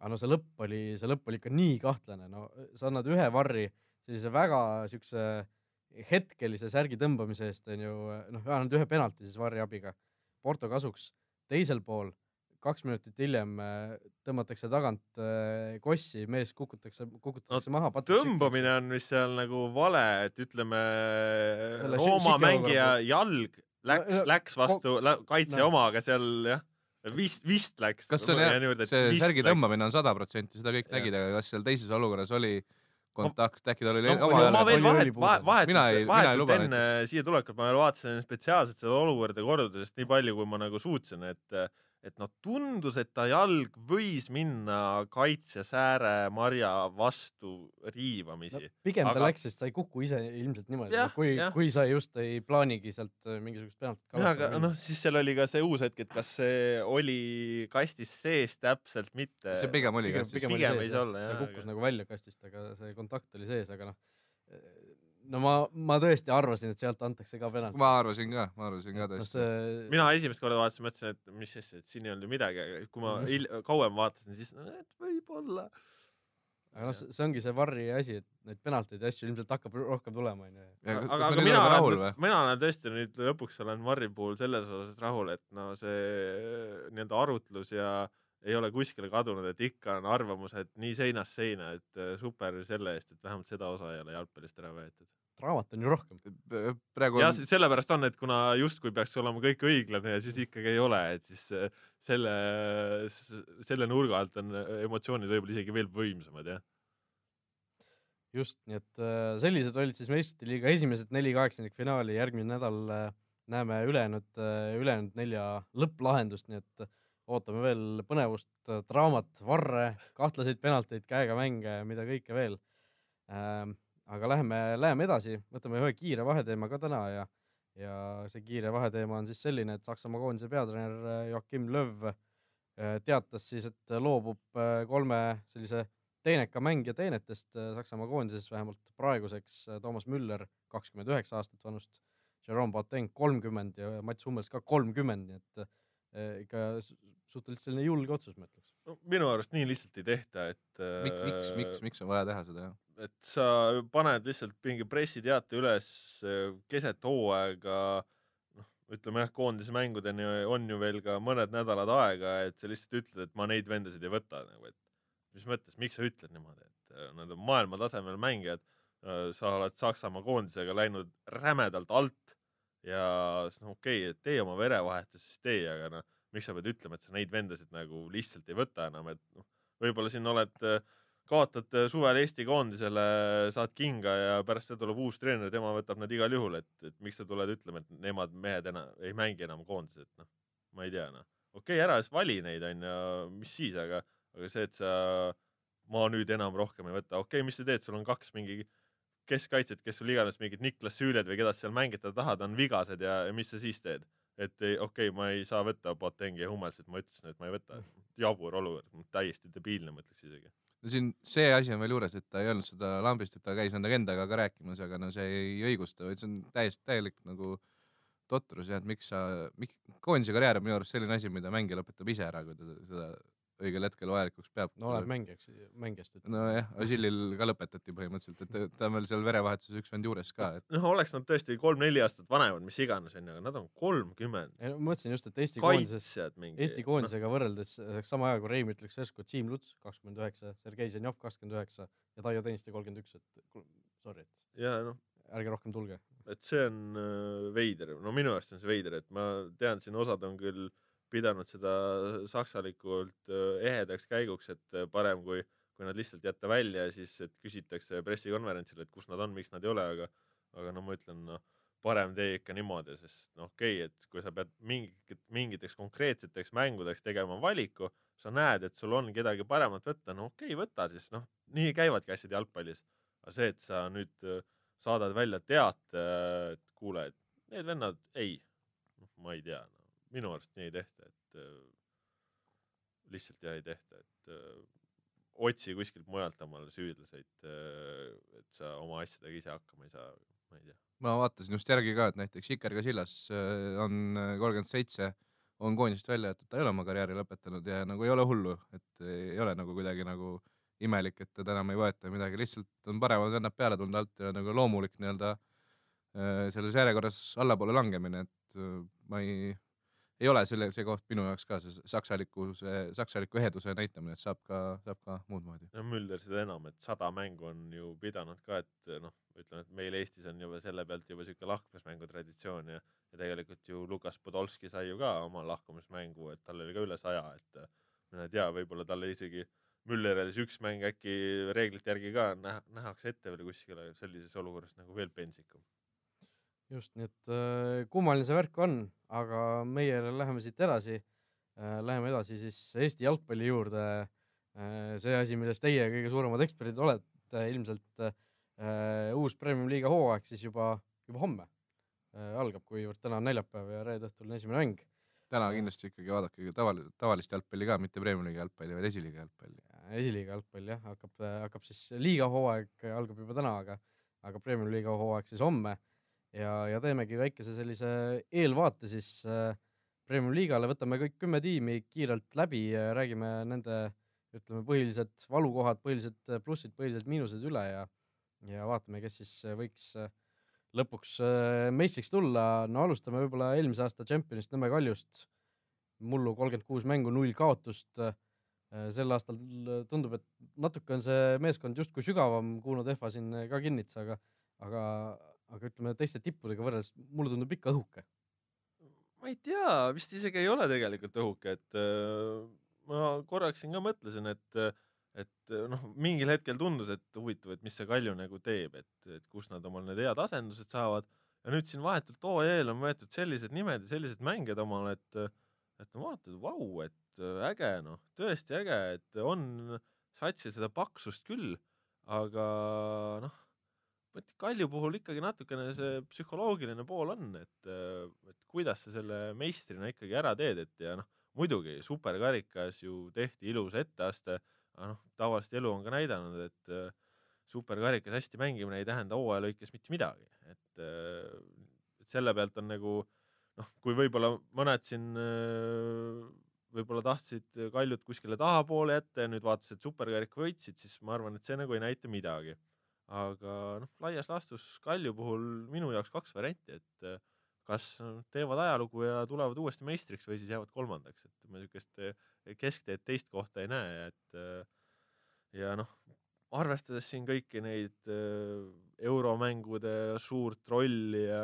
aga no see lõpp oli, see lõpp oli ikka nii kahtlane, no sa annad ühe varri sellise väga siukse hetkelise särgi tõmbamise eest onju, noh, annad ühe penalti siis varri abiga Porto kasuks, teisel pool kaks minutit hiljem äh, tõmmatakse tagant äh, kossi, mees kukutakse, kukutatakse no, maha. tõmbamine on vist seal nagu vale, et ütleme Selle Rooma mängija jalg läks No,, läks vastu lä- kaitse no. oma, aga seal jah, vist, vist läks. kas see on jah, see särgi tõmbamine on sada protsenti, seda kõik nägid, aga kas seal teises olukorras oli kontakt, äkki tal oli no, oma no ma veel oli- vahet vahetult, Mina ei- mina ei vahetult enne siia tulekut ma veel vaatasin spetsiaalselt seda olukorda kordades nii palju, kui ma nagu suutsin, et et noh, tundus, et ta jalg võis minna kaitsesääre marja vastu riivamisi no,. pigem ta aga- läks, sest sa ei kuku ise ilmselt niimoodi Jah,, kui kui sa just ei plaanigi sealt äh, mingisugust penaltit jah, aga noh, siis seal oli ka see uus hetk, et kas see oli kastis sees täpselt mitte. see pigem oli ka pigem, pigem, pigem sees, saa jah. olla, ta kukkus aga- nagu välja kastist, aga see kontakt oli sees, aga noh, no ma, ma tõesti arvasin, et sealt antakse ka penalt. ma arvasin ka, ma arvasin ka no tõesti. see, mina esimest korda vaatasin, mõtlesin, et mis siis, et siin ei olnud ju midagi, aga kui ma Mhm. hil- kauem vaatasin, siis no, et võib-olla. aga noh, see ongi see varri asi, et neid penalteid ja asju ilmselt hakkab rohkem tulema, onju. aga, aga mina olen, mina olen tõesti nüüd lõpuks olen Marri puhul selles osas rahul, et no see nii-öelda arutlus ja ei ole kuskile kadunud, et ikka on arvamused nii seinast seina, et äh, super selle eest, et vähemalt seda osa ei ole jalgpallist ära võetud. draamat on ju rohkem. praegu jah on, sellepärast on, et kuna justkui peaks olema kõik õiglane ja siis ikkagi ei ole, et siis äh, selle, selle nurga alt on äh, emotsioonid võib-olla isegi veel võimsamad, jah. just, nii et sellised olid siis meistrite liiga esimesed neli kaheksandikfinaali, järgmine nädal näeme ülejäänud, ülejäänud nelja lõpplahendust, nii et ootame veel põnevust, draamat, varre, kahtlaseid penalteid, käega mänge, mida kõike veel ähm,. aga läheme, läheme edasi, võtame ühe kiire vaheteema ka täna ja, ja see kiire vaheteema on siis selline, et Saksamaa koondise peatreener äh, Joachim Löw äh, teatas siis, et loobub äh, kolme sellise teeneka mängija teenetest Saksamaa koondises vähemalt praeguseks Toomas Müller, kakskümmend üheksa aastat vanust, Jerome Boateng kolmkümmend ja Mats Hummels ka kolmkümmend, nii et ikka suhteliselt selline julge otsus, ma ütleks. no minu arust nii lihtsalt ei tehta, et miks, miks, miks, miks on vaja teha seda jah? et sa paned lihtsalt mingi pressiteate üles äh, keset hooaega, noh, ütleme jah, koondise mängudeni on ju veel ka mõned nädalad aega, et sa lihtsalt ütled, et ma neid vendasid ei võta nagu, et mis mõttes, miks sa ütled niimoodi, et äh, nad on maailmatasemel mängijad, sa oled Saksamaa koondisega läinud rämedalt alt ja siis noh, okei okay,, et tee oma verevahetus, siis tee, aga noh, miks sa pead ütlema, et sa neid vendasid nagu lihtsalt ei võta enam, et noh, võib-olla siin oled, kaotad äh, suvel Eesti koondisele, saad kinga ja pärast seda tuleb uus treener, tema võtab nad igal juhul, et, et miks sa tuled ütlema, et nemad mehed enam ei mängi enam koondises, et noh, ma ei tea noh. okei okay,, ära siis vali neid onju, mis siis, aga, aga see, et sa, ma nüüd enam rohkem ei võta, okei okay,, mis sa teed, sul on kaks mingi keskkaitset, kes sul iganes mingid Niklas Süüled või keda sa seal mängitada tahad, on vigased ja, ja mis sa siis teed? Et ei- okei okay,, ma ei saa võtta Botengi ja Hummelsit, ma ütlesin, et ma ei võta. jabur olukord, täiesti debiilne, ma ütleks isegi. no siin see asi on veel juures, et ta ei öelnud seda lambist, et ta käis endaga endaga ka rääkimas, aga no see ei õigusta, vaid see on täiesti täielik nagu totrus jah, et miks sa, miks, koondise karjäär on minu arust selline asi, mida mängija lõpetab ise ära, kui ta seda õigel hetkel vajalikuks peab. no oleneb mängijaks, mängijast, et nojah, Ožilil ka lõpetati põhimõtteliselt, et ta- on veel seal verevahetuses üks vend juures ka, et noh, oleks nad tõesti kolm-neli aastat vanemad, mis iganes onju, aga nad on kolmkümmend. ei, no ma mõtlesin just, et Eesti koondises. Eesti koondisega võrreldes oleks sama hea, kui Reim ütleks järsku Siim Luts kakskümmend üheksa, Sergei Ženjov kakskümmend üheksa ja Taio Tõniste kolmkümmend üks, et sorry, et ja noh, ärge rohkem tulge. et see on äh, veider, no minu arust on see veider, et ma tean, siin osad on küll pidanud seda saksalikult ehedaks käiguks, et parem kui, kui nad lihtsalt jätta välja ja siis, küsitakse pressikonverentsil, et kus nad on, miks nad ei ole, aga, aga no ma ütlen, noh, parem tee ikka niimoodi, sest noh, okei okay,, et kui sa pead mingit, mingiteks konkreetseteks mängudeks tegema valiku, sa näed, et sul on kedagi paremat võtta, no okei okay,, võta siis, noh, nii käivadki asjad jalgpallis. aga see, et sa nüüd saadad välja teate, et kuule, et need vennad, ei, noh, ma ei tea no., minu arust nii ei tehta, et äh, lihtsalt jah ei tehta, et äh, otsi kuskilt mujalt omale süüdlaseid, et sa oma asjadega ise hakkama ei saa, ma ei tea. ma vaatasin just järgi ka, et näiteks Iker Casillas äh, on kolmkümmend seitse, on koondisest välja jäetud, ta ei ole oma karjääri lõpetanud ja nagu ei ole hullu, et ei ole nagu kuidagi nagu imelik, et teda enam ei võeta midagi, lihtsalt on paremad vennad peale tulnud alt ja nagu loomulik nii-öelda äh, selles järjekorras allapoole langemine, et äh, ma ei, ei ole selle, see koht minu jaoks ka see saksaliku, see saksaliku eheduse näitamine, et saab ka, saab ka muud moodi. no Mülder seda enam, et sada mängu on ju pidanud ka, et noh, ütleme, et meil Eestis on juba selle pealt juba siuke lahkumismängu traditsioon ja, ja tegelikult ju Lukas Podolski sai ju ka oma lahkumismängu, et tal oli ka üle saja, et mine tea, võib-olla talle isegi Müllerile siis üks mäng äkki reeglite järgi ka näha, nähakse ette veel kuskile sellises olukorras nagu veel pentsikum. just, nii et äh, kummaline see värk on, aga meie läheme siit edasi äh,. Läheme edasi siis Eesti jalgpalli juurde äh,. see asi, milles teie kõige suuremad eksperdid olete, ilmselt uus Premium liiga hooaeg siis juba, juba homme algab, kuivõrd täna on neljapäev ja reede õhtul on esimene mäng. täna kindlasti ikkagi vaadake tavali-, tavalist jalgpalli ka, mitte Premiumi-liiga jalgpalli, vaid esiliiga jalgpalli. esiliiga jalgpall jah, hakkab, hakkab siis liiga hooaeg algab juba täna, aga, aga Premium liiga hooaeg siis homme ja, ja teemegi väikese sellise eelvaate siis äh, Premium liigale, võtame kõik kümme tiimi kiirelt läbi, räägime nende ütleme, põhilised valukohad, põhilised plussid, põhilised miinused üle ja, ja vaatame, kes siis võiks äh, lõpuks äh, meistriks tulla. no alustame võib-olla eelmise aasta tšempionist Nõmme Kaljust. mullu kolmkümmend kuus mängu, null kaotust äh, sel aastal tundub, et natuke on see meeskond justkui sügavam, Kuno Tehva siin ka kinnitas, aga, aga, aga ütleme teiste tippudega võrreldes mulle tundub ikka õhuke. ma ei tea, vist isegi ei ole tegelikult õhuke, et äh, ma korraks siin ka mõtlesin, et, et noh, mingil hetkel tundus, et huvitav, et mis see Kalju nagu teeb, et, et kus nad omal need head asendused saavad ja nüüd siin vahetult OE-l on võetud sellised nimed ja sellised mängijad omale, et, et no vaatad, vau, et äge noh, tõesti äge, et on satsil seda paksust küll, aga noh, vot Kalju puhul ikkagi natukene see psühholoogiline pool on, et, et kuidas sa selle meistrina ikkagi ära teed, et ja noh, muidugi superkarikas ju tehti ilus etteaste, aga noh, tavaliselt elu on ka näidanud, et äh, superkarikas hästi mängimine ei tähenda hooaja lõikes mitte midagi, et, et selle pealt on nagu noh, kui võib-olla mõned siin äh, võib-olla tahtsid Kaljut kuskile tahapoole jätta ja nüüd vaatasid, et superkarika võitsid, siis ma arvan, et see nagu ei näita midagi. Aga noh, laias laastus Kalju puhul minu jaoks kaks varianti, et äh, kas teevad ajalugu ja tulevad uuesti meistriks või siis jäävad kolmandaks, et ma niisugust äh, keskteed teist kohta ei näe, et äh, ja noh, arvestades siin kõiki neid euromängude suurt rolli ja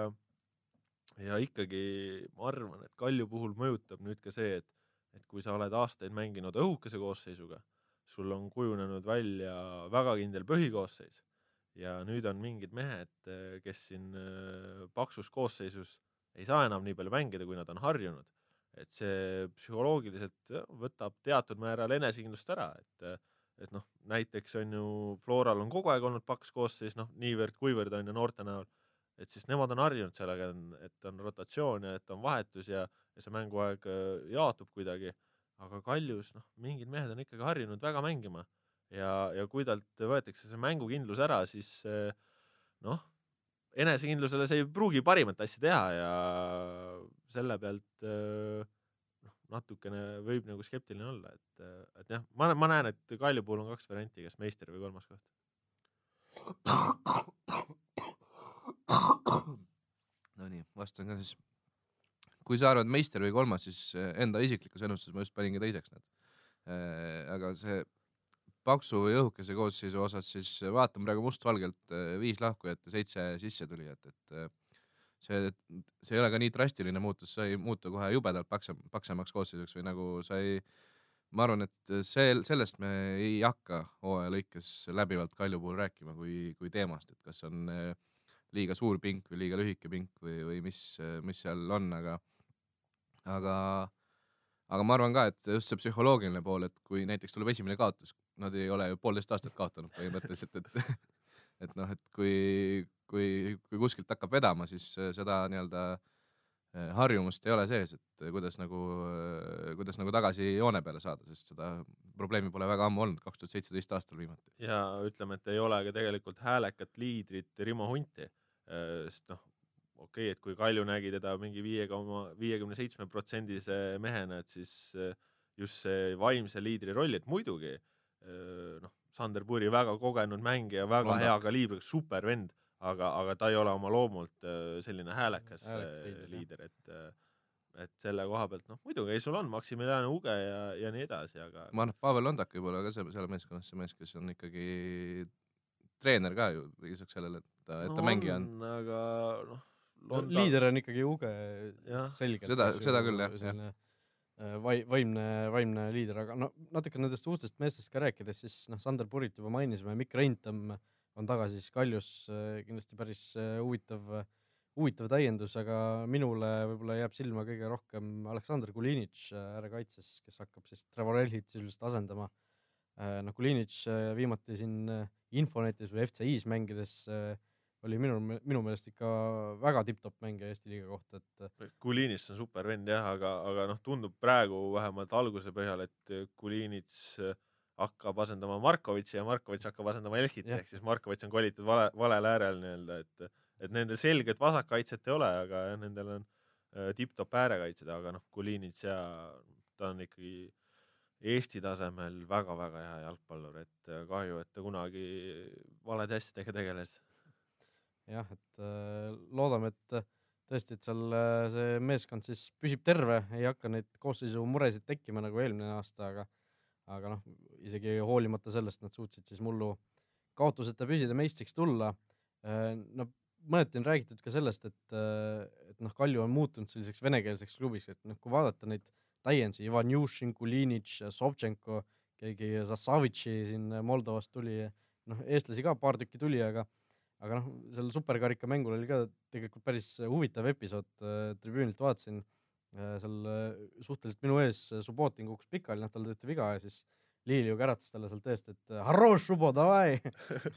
ja ikkagi ma arvan, et Kalju puhul mõjutab nüüd ka see, et et kui sa oled aastaid mänginud õhukese koosseisuga, sul on kujunenud välja väga kindel põhikoosseis ja nüüd on mingid mehed, kes siin äh, paksus koosseisus ei saa enam nii palju mängida, kui nad on harjunud. et see psühholoogiliselt võtab teatud määral enesekindlust ära, et et noh, näiteks on ju Floral on kogu aeg olnud paks koosseis, noh, niivõrd-kuivõrd on ju noorte näol, et siis nemad on harjunud sellega, et on rotatsioon ja et on vahetus ja, ja see mänguaeg jaotub kuidagi, aga Kaljus, noh, mingid mehed on ikkagi harjunud väga mängima ja, ja kui talt võetakse see mängukindlus ära, siis noh, enesekindlusele see ei pruugi parimat asja teha ja selle pealt noh, natukene võib nagu skeptiline olla, et, et jah, ma, ma näen, et Kalju puhul on kaks varianti, kas meister või kolmas koht. Nonii, vastan ka siis. kui sa arvad meister või kolmas, siis enda isiklikus ennustuses ma just paningi teiseks need. aga see paksu või õhukese koosseisu osas, siis vaatan praegu mustvalgelt äh, viis lahkujat ja seitse sissetulijat, et äh, see, see ei ole ka nii drastiline muutus, sa ei muutu kohe jubedalt paksem, paksemaks koosseisuks või nagu sa ei, ma arvan, et see, sellest me ei hakka hooaja lõikes läbivalt Kalju puhul rääkima kui, kui teemast, et kas on äh, liiga suur pink või liiga lühike pink või, või mis, mis seal on, aga, aga aga ma arvan ka, et just see psühholoogiline pool, et kui näiteks tuleb esimene kaotus, nad ei ole ju poolteist aastat kaotanud põhimõtteliselt, et <laughs> et noh, et kui, kui, kui kuskilt hakkab vedama, siis seda nii-öelda eh, harjumust ei ole sees, et kuidas nagu, kuidas nagu tagasi joone peale saada, sest seda probleemi pole väga ammu olnud, kaks tuhat seitseteist aastal viimati. ja ütleme, et ei ole ka tegelikult häälekat liidrit Rimo Hunti, sest noh, okei okay,, et kui Kalju nägi teda mingi viie koma viiekümne seitsme protsendise mehena, et siis just see vaimse liidri roll, et muidugi eh, noh, Sander Puri väga kogenud mängija, väga Landa. hea kaliibriga, super vend, aga, aga ta ei ole oma loomult selline häälekas, häälekas liider, et et selle koha pealt noh, muidugi ei, sul on Maximilian Uge ja, ja nii edasi, aga. ma arvan, et Pavel Londak võib olla ka seal, seal meeskonnas see mees, kes on ikkagi treener ka ju lisaks sellele, et ta, et ta no, mängija on. aga noh no, liider on ikkagi Uge selgelt. seda, seda küll jah, jah vai-, vaimne, vaimne liider, aga no natuke nendest uutest meestest ka rääkides, siis noh, Sander Purit juba mainisime, Mikk Reintam on tagasi siis Kaljus, äh, kindlasti päris äh, huvitav, huvitav täiendus, aga minule võib-olla jääb silma kõige rohkem Aleksandr Kulinitš äärekaitses, kes hakkab siis Trevor Elhit sisuliselt asendama. noh, Kulinitš viimati siin Infonetis või FCI-s mängides äh, oli minu, minu meelest ikka väga tipp-topp mängija Eesti liiga kohta, et. Kulinits on super vend jah, aga, aga noh, tundub praegu vähemalt alguse põhjal, et Kulinits hakkab asendama Markovitši ja Markovitš hakkab asendama Elhit ehk siis Markovitš on kolitud vale, valel äärel nii-öelda, et, et nendel selget vasakkaitset ei ole, aga jah, nendel on äh, tipp-topp äärekaitsjad, aga noh, Kulinits ja ta on ikkagi Eesti tasemel väga-väga hea jalgpallur, et kahju, et ta kunagi valede asjadega tegeles jah, et äh, loodame, et äh, tõesti, et seal äh, see meeskond siis püsib terve, ei hakka neid koosseisu muresid tekkima nagu eelmine aasta, aga aga noh, isegi hoolimata sellest nad suutsid siis mullu kaotuseta püsida, meistriks tulla. no mõneti on räägitud ka sellest, et, et noh, Kalju on muutunud selliseks venekeelseks klubiks, et noh, kui vaadata neid täiendusi, Ivan Jušin, Kulinitš, Sobtšenko, keegi Zassavitši siin Moldovast tuli, noh, eestlasi ka paar tükki tuli, aga aga noh, seal superkarika mängul oli ka tegelikult päris huvitav episood äh,, tribüünilt vaatasin äh,, seal äh, suhteliselt minu ees Subbotin kukkus pikali, noh talle tehti viga ja siis Liiliu käratas talle sealt eest, et harroš, Subbo, davai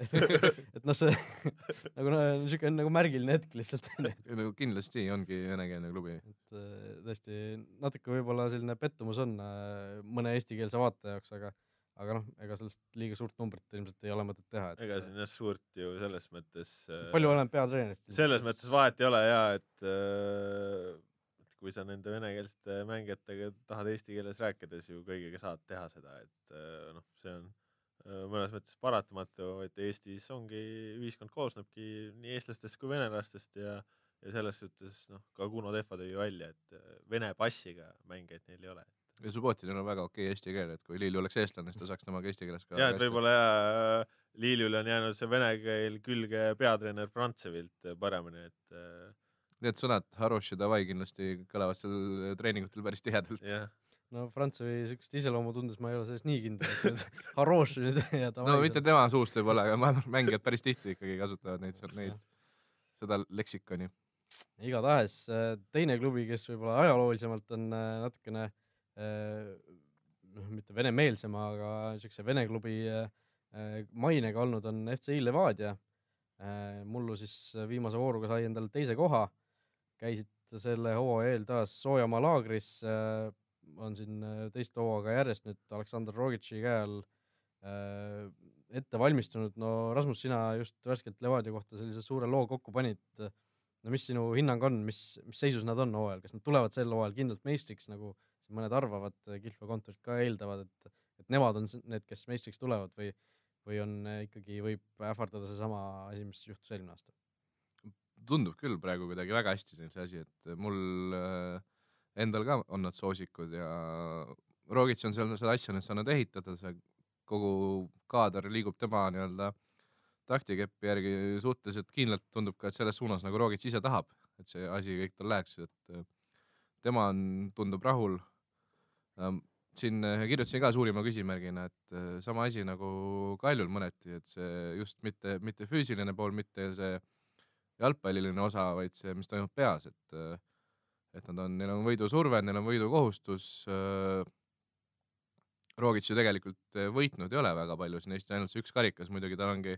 <laughs> et noh, see <laughs> nagu niisugune nagu märgiline hetk lihtsalt no kindlasti ongi venekeelne klubi. et tõesti natuke võib-olla selline pettumus on mõne eestikeelse vaataja jaoks, aga aga noh, ega sellest liiga suurt numbrit ilmselt ei ole mõtet teha et.... ega siin jah suurt ju selles mõttes. palju oleneb peatreenerist. selles mõttes vahet ei ole ja et äh, kui sa nende venekeelsete mängijatega tahad eesti keeles rääkida, siis ju kõigiga saad teha seda, et äh, noh, see on äh, mõnes mõttes paratamatu, et Eestis ongi, ühiskond koosnebki nii eestlastest kui venelastest ja ja selles suhtes noh, ka Kuno Tehva tõi ju välja, et vene passiga mängijaid neil ei ole ja Subbotinil on väga okei eesti keel, et kui Lilju oleks eestlane, siis ta saaks temaga eesti keeles ka. ja, et võib-olla jaa, Liljule on jäänud see vene keel külge peatreener Frantsevilt paremini, et. Need sõnad Haroš ja Davai kindlasti kõlavad seal treeningutel päris tihedalt. no Prantsusmaa siukest iseloomu tundes ma ei ole selles nii kindel, et nüüd <laughs> Haroši nüüd ja no mitte tema suust võib-olla, aga mängijad päris tihti ikkagi kasutavad neid, neid, seda leksikoni. igatahes äh, teine klubi, kes võib-olla ajaloolisemalt on äh, natukene äh, noh, mitte venemeelsema, aga siukse vene klubi äh, äh, mainega olnud, on FCI Levadia. mullu siis viimase vooruga sai endale teise koha, käisid selle hooaja eel taas Soojamaa laagris, on siin äh, teist hooaega järjest nüüd Aleksandr Rogitši käe all äh, ette valmistunud, no Rasmus, sina just värskelt Levadia kohta sellise suure loo kokku panid, no mis sinu hinnang on, mis, mis seisus nad on hooajal, kas nad tulevad sel hooajal kindlalt meistriks, nagu siin mõned arvavad, Kihlve kontorid ka eeldavad, et, et nemad on need, kes meistriks tulevad või, või on äh, ikkagi, võib ähvardada seesama asi, mis juhtus eelmine aasta? tundub küll praegu kuidagi väga hästi siin see asi, et mul äh, endal ka on nad soosikud ja Rogic on seal seda asja nüüd saanud ehitada, see kogu kaader liigub tema nii-öelda taktikepi järgi suhteliselt kindlalt, tundub ka, et selles suunas nagu Rogic ise tahab, et see asi kõik tal läheks, et äh, tema on, tundub rahul. Siin äh, kirjutasin ka suurima küsimärgina, et äh, sama asi nagu Kaljul mõneti, et see just mitte, mitte füüsiline pool, mitte see jalgpalliline osa, vaid see, mis toimub peas, et et nad on, neil on võidusurve, neil on võidukohustus äh,. Rogic ju tegelikult äh, võitnud ei ole väga palju siin Eesti, ainult see üks karikas, muidugi tal ongi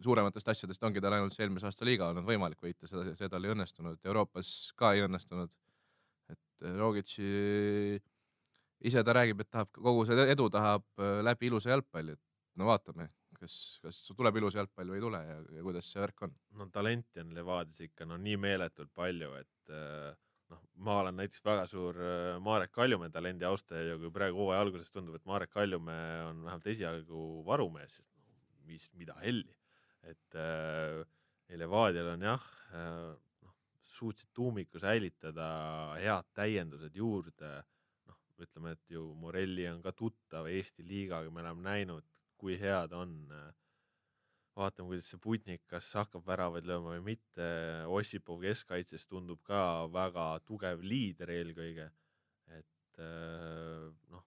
suurematest asjadest ongi tal ainult see eelmise aasta liiga olnud võimalik võita, seda, see tal ei õnnestunud, Euroopas ka ei õnnestunud. et äh, Rogici ise ta räägib, et tahab kogu seda edu tahab äh, läbi ilusa jalgpalli, et no vaatame, kas, kas tuleb ilus jalgpall või ei tule ja, ja kuidas see värk on. no talenti on Levadias ikka no nii meeletult palju, et äh, noh, ma olen näiteks väga suur äh, Marek Kaljumäe talendi austaja ja kui praegu hooaja alguses tundub, et Marek Kaljumäe on vähemalt esialgu varumees, siis no, mis, mida helli, et äh, Levadial on jah äh,, noh, suutsid tuumiku säilitada, head täiendused juurde, ütleme, et ju Morelli on ka tuttav Eesti liigaga, me oleme näinud, kui hea ta on äh, vaatame, kuidas see Putnik, kas hakkab väravaid lööma või mitte, Ossipov keskkaitses tundub ka väga tugev liider eelkõige, et äh, noh,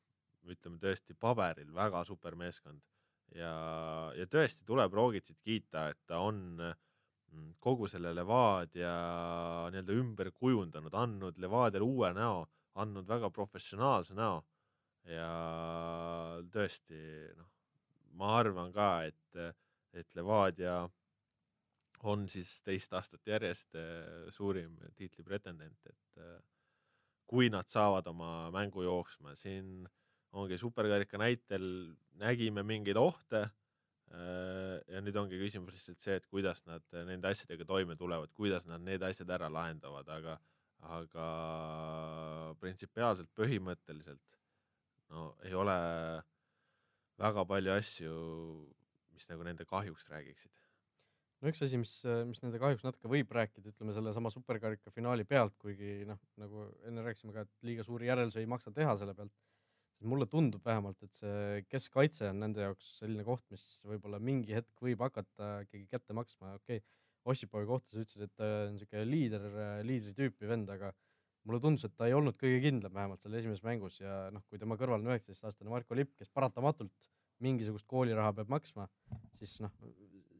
ütleme tõesti paberil väga super meeskond. Ja, ja tõesti tuleb Rogitsit kiita, et ta on mm, kogu selle Levadia nii-öelda ümber kujundanud, andnud Levadiale uue näo, andnud väga professionaalse näo. Ja tõesti noh, ma arvan ka, et et Levadia on siis teist aastat järjest äh, suurim tiitli pretendent, et äh, kui nad saavad oma mängu jooksma, siin ongi superkarika näitel nägime mingeid ohte äh, ja nüüd ongi küsimus lihtsalt see, et kuidas nad nende asjadega toime tulevad, kuidas nad need asjad ära lahendavad, aga, aga printsipiaalselt, põhimõtteliselt no ei ole väga palju asju, mis nagu nende kahjuks räägiksid. no üks asi, mis, mis nende kahjuks natuke võib rääkida, ütleme sellesama superkarika finaali pealt, kuigi noh, nagu enne rääkisime ka, et liiga suuri järeldusi ei maksa teha selle pealt, siis mulle tundub vähemalt, et see keskkaitse on nende jaoks selline koht, mis võib-olla mingi hetk võib hakata ikkagi kätte maksma, okei okay,, Ossipovi kohta sa ütlesid, et ta on siuke liider, liidri tüüpi vend, aga mulle tundus, et ta ei olnud kõige kindlam vähemalt seal esimeses mängus. Ja noh, kui tema kõrval on üheksateistaastane Marko Lipp, kes paratamatult mingisugust kooliraha peab maksma, siis noh,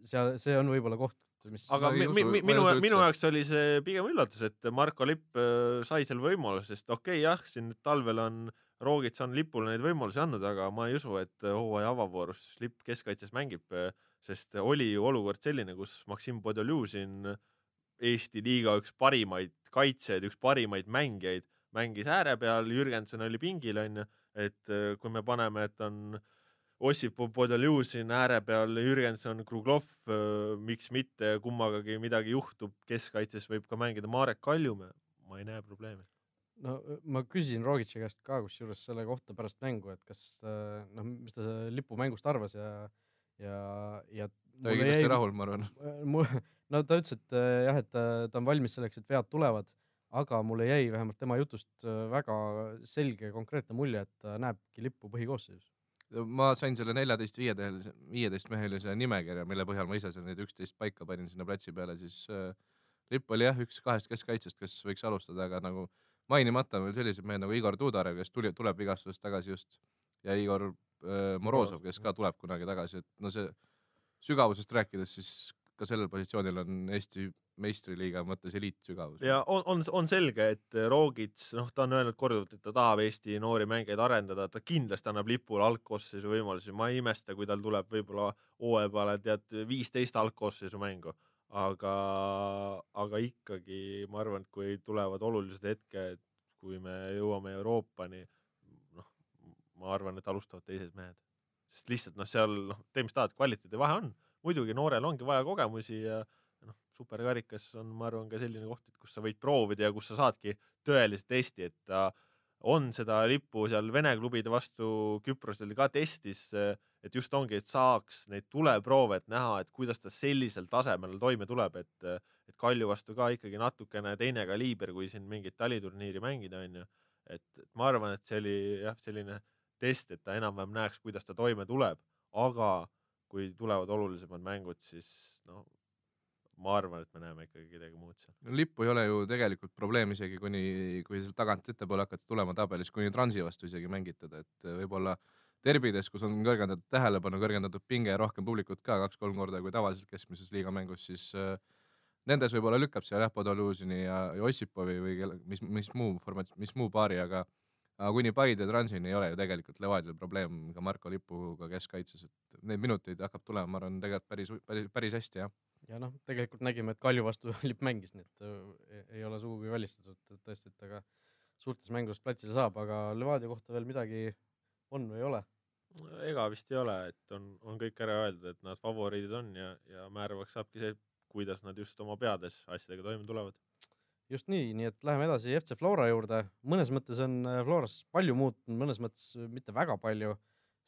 seal, see on võib-olla koht, mis aga mi, mi, mi, minu minu jaoks oli see pigem üllatus, et Marko Lipp äh, sai selle võimaluse, sest okei okay,, jah, siin talvel on Rogits on Lipule neid võimalusi andnud, aga ma ei usu, et äh, hooaja avavoorus Lipp keskkaitses mängib, sest oli ju olukord selline, kus Maksim Podoljuzin, Eesti liiga üks parimaid kaitsjaid, üks parimaid mängijaid, mängis ääre peal, Jürgenson oli pingil, onju, et äh, kui me paneme, et on Ossipov, Podoljuzin ääre peal, Jürgenson, Kruglov, miks mitte, kummagagi midagi juhtub, keskkaitses võib ka mängida Marek Kaljumäe, ma ei näe probleemi. no ma küsisin Rogitši käest ka kusjuures selle kohta pärast mängu, et kas äh, noh, mis ta lipumängust arvas ja, ja, ja. ta oli kindlasti rahul, ma arvan. <laughs> no ta ütles, et äh, jah, et ta, ta on valmis selleks, et vead tulevad, aga mulle jäi vähemalt tema jutust äh, väga selge konkreetne mulje, et ta näebki lippu põhikoosseisus. ma sain selle neljateist, viieteist, viieteistmehelise nimekirja, mille põhjal ma ise seal need üksteist paika panin sinna platsi peale, siis äh, lipp oli jah, üks kahest keskkaitsest, kes võiks alustada, aga nagu mainimata on veel sellised mehed nagu Igor Tudorev, kes tuli, tuleb vigastusest tagasi just ja Igor äh, Morozov, kes ka tuleb kunagi tagasi, et no see sügavusest rääkides, siis ka sellel positsioonil on Eesti meistriliiga mõttes eliitsügavus. ja on, on, on selge, et Rogic, noh, ta on öelnud korduvalt, et ta tahab Eesti noori mängijaid arendada, ta kindlasti annab lipule algkoosseisu võimalusi, ma ei imesta, kui tal tuleb võib-olla hooaja peale tead viisteist algkoosseisu mängu, aga, aga ikkagi ma arvan, et kui tulevad olulised hetked, kui me jõuame Euroopani, ma arvan, et alustavad teised mehed, sest lihtsalt noh, seal noh, tee mis tahad, kvaliteedi vahe on, muidugi noorel ongi vaja kogemusi ja noh, superkarikas on, ma arvan, ka selline koht, et kus sa võid proovida ja kus sa saadki tõelise testi, et ta on seda lippu seal Vene klubide vastu Küprosel ka testis, et just ongi, et saaks neid tuleproove, et näha, et kuidas ta sellisel tasemel toime tuleb, et, et Kalju vastu ka ikkagi natukene teine kaliiber, kui siin mingit taliturniiri mängida, onju. et ma arvan, et see oli jah, selline test, et ta enam-vähem näeks, kuidas ta toime tuleb, aga kui tulevad olulisemad mängud, siis noh, ma arvan, et me näeme ikkagi midagi muud seal. lippu ei ole ju tegelikult probleem isegi kuni, kui sealt tagant ettepoole hakata tulema tabelis, kuni Transi vastu isegi mängitada, et võib-olla derbides, kus on kõrgendatud tähelepanu, kõrgendatud pinge ja rohkem publikut ka kaks-kolm korda kui tavaliselt keskmises liiga mängus, siis äh, nendes võib-olla lükkab seal jah, Podoluzini ja, Ossipovi või kelle, mis, mis muu format, mis muu paari, aga aga kuni Paide ja Transini ei ole ju tegelikult Levadial probleem ka Marko Lipuga keskkaitses, et neid minuteid hakkab tulema, ma arvan, tegelikult päris, päris, päris hästi jah. ja noh, tegelikult nägime, et Kalju vastu <laughs> Lipp mängis, nii et äh, ei ole sugugi välistatud, et tõesti, et ta ka suurtes mängudes platsile saab, aga Levadia kohta veel midagi on või ei ole? ega vist ei ole, et on, on kõik ära öeldud, et nad favoriidid on ja, ja määravaks saabki see, kuidas nad just oma peades asjadega toime tulevad. Just nii, nii et läheme edasi FC Flora juurde, mõnes mõttes on äh, Floras palju muutunud, mõnes mõttes äh, mitte väga palju.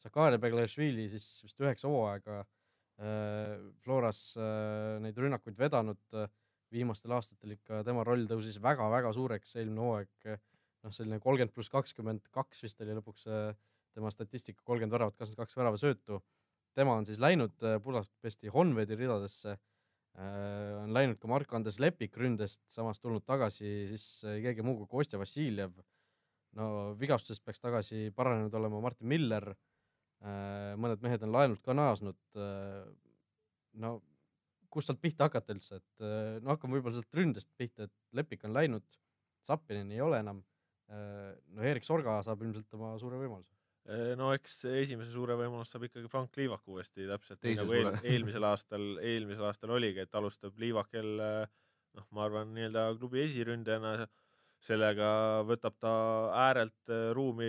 Sakari Beglešvili siis vist üheksa hooaega äh, Floras äh, neid rünnakuid vedanud äh,, viimastel aastatel ikka tema roll tõusis väga-väga suureks, eelmine hooaeg äh, noh, selline kolmkümmend pluss kakskümmend kaks vist oli lõpuks tema statistika, kolmkümmend väravat, kakskümmend kaks väravasöötu. tema on siis läinud Budapesti Honvedi ridadesse on läinud ka Mark-Andres Lepik ründest, samas tulnud tagasi siis äh, keegi muu kui Kostja Vassiljev. no vigastusest peaks tagasi paranenud olema Martin Miller äh,. mõned mehed on laenult ka naasnud äh,. no kust sealt pihta hakata üldse, et äh, no hakkame võib-olla sealt ründest pihta, et Lepik on läinud, Zappinen ei ole enam äh,. no Erik Sorga saab ilmselt oma suure võimaluse. No eks esimese suure võimaluse saab ikkagi Frank Liivak uuesti täpselt nii nagu eel, eelmisel aastal, eelmisel aastal oligi, et alustab Liivak jälle noh, ma arvan, nii-öelda klubi esiründajana, sellega võtab ta äärelt äh, ruumi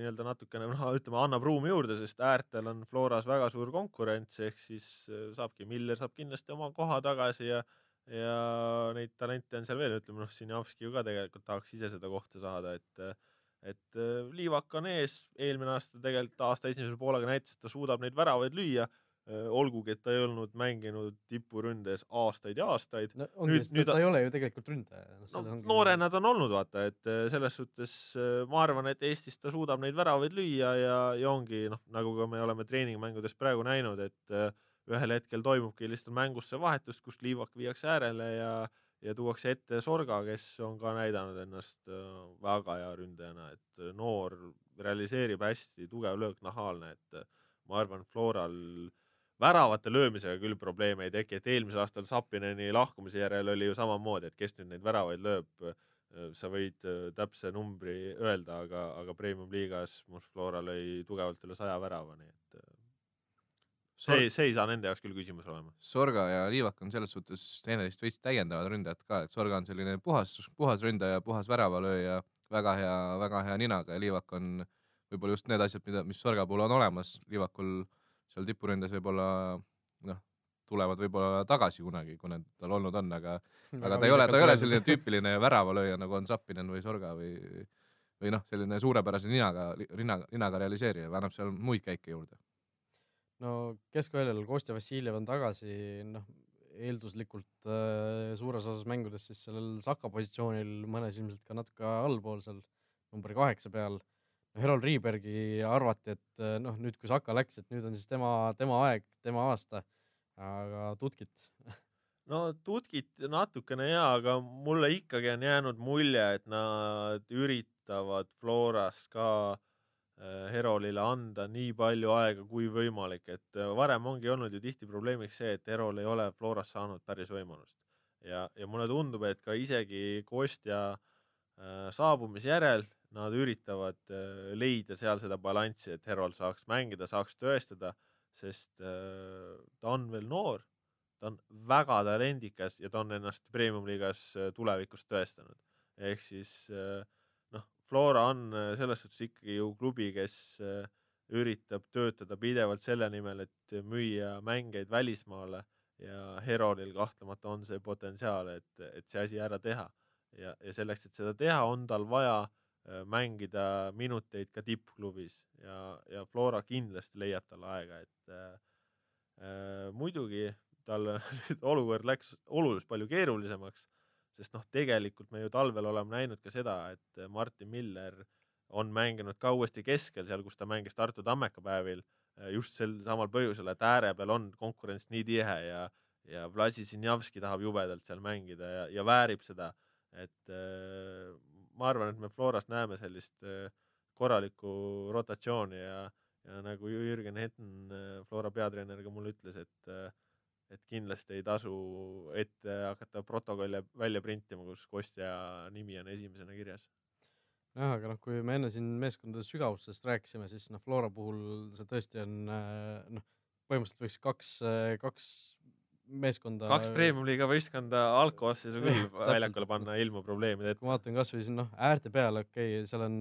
nii-öelda natukene, noh ütleme, annab ruumi juurde, sest äärtel on Floras väga suur konkurents, ehk siis äh, saabki, Miller saab kindlasti oma koha tagasi ja ja neid talente on seal veel, ütleme noh, Sinjavski ju ka tegelikult tahaks ise seda kohta saada, et et äh, Liivak on ees, eelmine aasta tegelikult aasta esimese poolega näitas, et ta suudab neid väravaid lüüa, olgugi et ta ei olnud mänginud tipuründes aastaid ja aastaid. no Nüüd- nüüd,, ta ta- ei ole ju tegelikult ründaja. no noorena ta on olnud, vaata, et äh, selles suhtes äh, ma arvan, et Eestis ta suudab neid väravaid lüüa ja, ja ongi noh, nagu ka me oleme treeningmängudes praegu näinud, et äh, ühel hetkel toimubki lihtsalt mängus see vahetus, kus Liivak viiakse äärele ja ja tuuakse ette Sorga, kes on ka näidanud ennast äh, väga hea ründajana, et äh, noor realiseerib hästi, tugev löök, nahaalne, et äh, ma arvan, Floral väravate löömisega küll probleeme ei teki, et eelmisel aastal Sapineni lahkumise järel oli ju samamoodi, et kes nüüd neid väravaid lööb, sa võid täpse numbri öelda, aga, aga premium-liigas Murs Flora lõi tugevalt üle saja värava, nii et see, see ei saa nende jaoks küll küsimus olema. Sorga ja Liivak on selles suhtes teineteist veits täiendavad ründajad ka, et Sorga on selline puhas, puhas ründaja, puhas väravalööja, väga hea, väga hea ninaga ja Liivak on võib-olla just need asjad, mida, mis Sorga puhul on olemas, Liivakul seal tipuründes võib-olla noh, tulevad võib-olla tagasi kunagi, kui need tal olnud on, <laughs> aga aga ta ei ole, ta ei ole selline <laughs> tüüpiline väravalööja, nagu on Zappinen või Sorga või või noh, selline suurepärase ninaga, ninaga, ninaga realiseerija, annab seal muid käike juurde. No keskväljal Kostja Vassiljev on tagasi, noh eelduslikult äh, suures osas mängudes siis sellel Saka positsioonil, mõnes ilmselt ka natuke allpool seal number kaheksa peal. Herol Riibergi arvati, et äh, noh, nüüd kui Saka läks, et nüüd on siis tema, tema aeg, tema aasta. aga tutkit, <laughs> no tutkit natukene jaa, aga mulle ikkagi on jäänud mulje, et nad üritavad Florast ka äh, Herolile anda nii palju aega kui võimalik, et äh, varem ongi olnud ju tihti probleemiks see, et Herol ei ole Florast saanud päris võimalust. ja, ja mulle tundub, et ka isegi Kostja äh, saabumise järel nad üritavad äh, leida seal seda balanssi, et Herol saaks mängida, saaks tõestada, sest äh, ta on veel noor, ta on väga talendikas ja ta on ennast premium-liigas äh, tulevikus tõestanud. ehk siis noh, Flora on selles suhtes ikkagi ju klubi, kes üritab töötada pidevalt selle nimel, et müüa mängeid välismaale ja Herolil kahtlemata on see potentsiaal, et, et see asi ära teha. ja, ja selleks, et seda teha, on tal vaja äh, Äh, mängida minuteid ka tippklubis ja, ja Flora kindlasti leiab talle aega, et äh, äh muidugi tal <laughs> olukord läks oluliselt palju keerulisemaks, sest noh, tegelikult me ju talvel oleme näinud ka seda, et Martin Miller on mänginud ka uuesti keskel, seal, kus ta mängis Tartu Tammeka päevil, äh, just sel samal põhjusel, et ääre peal on konkurents nii tihe ja, ja Vlasisinjavski tahab jubedalt seal mängida ja, ja väärib seda, et äh, ma arvan, et me Floras näeme sellist äh, korralikku rotatsiooni ja, ja nagu Jürgen Hetten, äh, Flora peatreener ka mulle ütles, et äh, et kindlasti ei tasu ette hakata protokolle välja printima, kus kostja nimi on esimesena kirjas. jah, aga noh, kui me enne siin meeskondade sügavustest rääkisime, siis noh, Flora puhul see tõesti on noh, põhimõtteliselt võiks kaks, kaks meeskonda. kaks premium-liiga võistkonda algkoosseisu küll väljakule panna ilma probleemide ette. kui ma vaatan kasvõi siin noh, äärte peale, okei okay,, seal on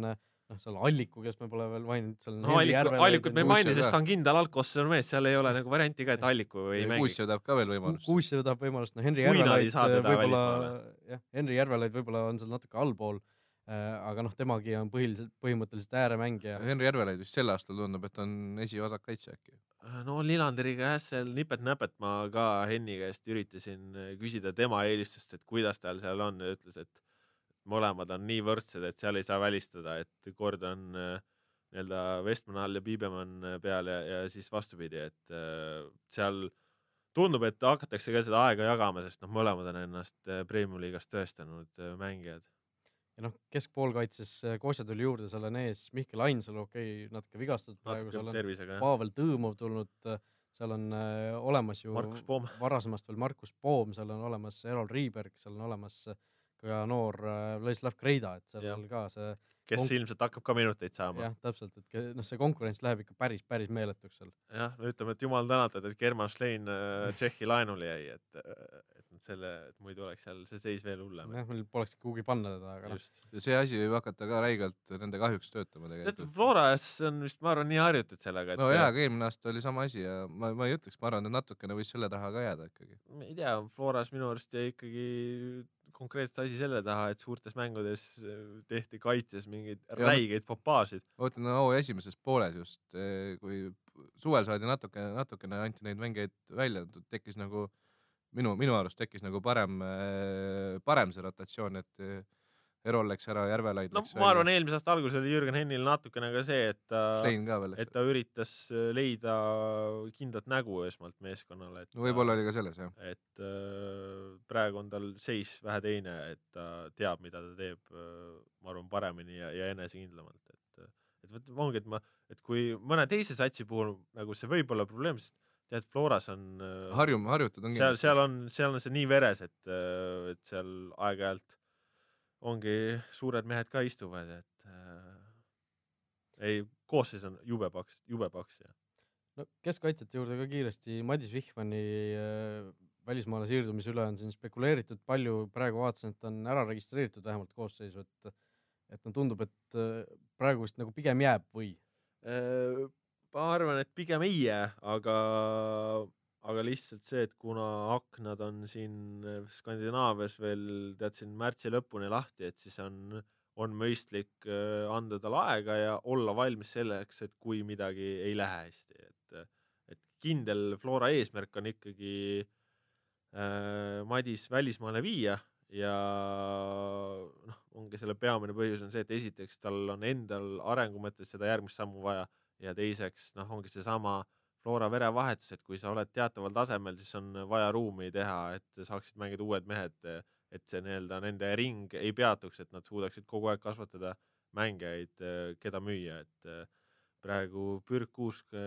noh, seal Alliku, kes me pole veel maininud, seal on no, Alliku, Allikut me ei maini, sest ta on kindel algkoosseisu mees, seal ei ole nagu varianti ka, et Alliku ei mängi. Kuussev tahab ka veel võimalust. Kuussev tahab võimalust, no Henri Järvelaid võib-olla, jah, Henri Järvelaid võib-olla on seal natuke allpool äh, aga noh, temagi on põhiliselt, põhimõtteliselt ääremängija. Henri Järvelaid vist sel aastal tundub, et on esivasak kaitse äkki no Lillanderiga jah, seal nipet-näpet ma ka Henni käest üritasin äh, küsida tema eelistust, et kuidas tal seal on ja ütles, et mõlemad on nii võrdsed, et seal ei saa välistada, et kord on äh, nii-öelda Westman all ja Piibemann äh, peal ja, ja siis vastupidi, et seal tundub, et hakatakse ka seda aega jagama, sest noh, mõlemad on ennast premium-liigas tõestanud mängijad. Ja noh, keskpoolkaitses äh, Kostja tuli juurde, seal on ees Mihkel Ainsalu, okei okay,, natuke vigastatud praegu, seal on Pavel Tõõmov tulnud, äh, seal on äh, olemas ju varasemast veel Markus Poom, seal on olemas Erol Riiberg, seal on olemas äh, ka noor äh, Vladislav Kreida, et seal ja. ka see kes konk... ilmselt hakkab ka minuteid saama. jah, täpselt, et noh, see konkurents läheb ikka päris, päris meeletuks seal. jah, no ütleme, et jumal tänatud, et German Schlein äh, Tšehhi laenule jäi, et, et selle, et muidu oleks seal see seis veel hullem. jah, meil poleks kuhugi panna teda, aga noh. see asi võib hakata ka räigelt nende kahjuks töötama tegelikult. tead, Floras on vist, ma arvan, nii harjutud sellega, et. no jaa, aga eelmine aasta oli sama asi ja ma, ma ei ütleks, ma arvan, et natukene võis selle taha ka jääda ikkagi. ma ei tea, Floras minu arust jäi ikkagi konkreetselt asi selle taha, et suurtes mängudes äh, tehti kaitses mingeid räigeid fopaasid. mõtlen no, esimeses pooles just, äh, kui suvel saadi natuke, natukene anti neid mängijaid välja, tekkis nagu minu, minu arust tekkis nagu parem, äh, parem see rotatsioon, et Erol läks ära, Järvelaid no, läks ma arvan, eelmise aasta alguses oli Jürgen Hennil natukene ka see, et ta, et ta üritas äh, leida kindlat nägu esmalt meeskonnale. no võib-olla oli ka selles, jah. et äh, praegu on tal seis vähe teine, et ta teab, mida ta teeb äh,, ma arvan, paremini ja, ja enesekindlamalt, et äh, et vot ongi, et ma, et kui mõne teise satsi puhul nagu see võib olla probleem, sest tead, Floras on äh, harjum-, harjutud on seal, seal on, seal on see nii veres, et, et seal aeg-ajalt ongi suured mehed ka istuvad, et äh, ei, koosseis on jube paks, jube paks ja. no keskkaitsjate juurde ka kiiresti, Madis Vihmani äh, välismaale siirdumise üle on siin spekuleeritud palju, praegu vaatasin, et on ära registreeritud vähemalt koosseisu, et et no tundub, et äh, praegu vist nagu pigem jääb või? Äh, ma arvan, et pigem ei jää, aga aga lihtsalt see, et kuna aknad on siin eh, Skandinaavias veel tead siin märtsi lõpuni lahti, et siis on, on mõistlik eh, anda talle aega ja olla valmis selleks, et kui midagi ei lähe hästi, et, et kindel Flora eesmärk on ikkagi äh, Madis välismaale viia ja noh, ongi selle peamine põhjus on see, et esiteks tal on endal arengu mõttes seda järgmist sammu vaja ja teiseks noh, ongi seesama Flora verevahetus, et kui sa oled teataval tasemel, siis on vaja ruumi teha, et saaksid mängida uued mehed, et see nii-öelda nende ring ei peatuks, et nad suudaksid kogu aeg kasvatada mängijaid, keda müüa, et eh, praegu Pürk Kuusk,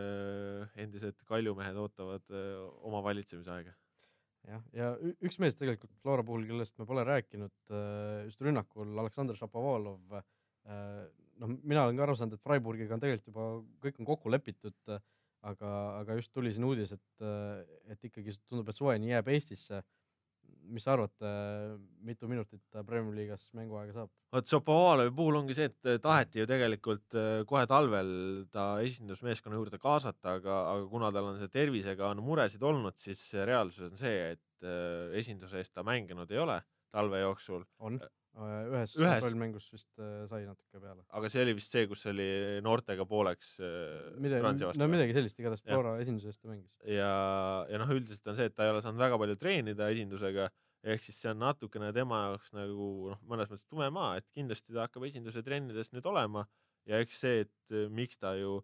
endised kaljumehed ootavad eh, oma valitsemisaega. jah, ja üks mees tegelikult Flora puhul, kellest me pole rääkinud, just rünnakul, Aleksandr Šapovalov. noh, mina olen ka aru saanud, et Freiburgiga on tegelikult juba kõik on kokku lepitud, aga, aga just tuli siin uudis, et, et ikkagi tundub, et suveni jääb Eestisse. mis sa arvad, mitu minutit ta Premiumi liigas mänguaega saab? vot Šapovalovi puhul ongi see, et taheti ju tegelikult eh, kohe talvel ta esindusmeeskonna juurde kaasata, aga, aga kuna tal on see tervisega on muresid olnud, siis reaalsus on see, et eh, esinduse eest ta mänginud ei ole talve jooksul, on, ühes, Ühes. ühes. kontrollmängus vist äh, sai natuke peale. aga see oli vist see, kus oli noortega pooleks eh, midagi no. midagi sellist, igatahes. Flora esinduse eest ta mängis. ja, ja noh, üldiselt on see, et ta ei ole saanud väga palju treenida esindusega, ehk siis see on natukene tema jaoks nagu noh, mõnes mõttes tume maa, et kindlasti ta hakkab esinduse trennides nüüd olema ja eks see, et miks ta ju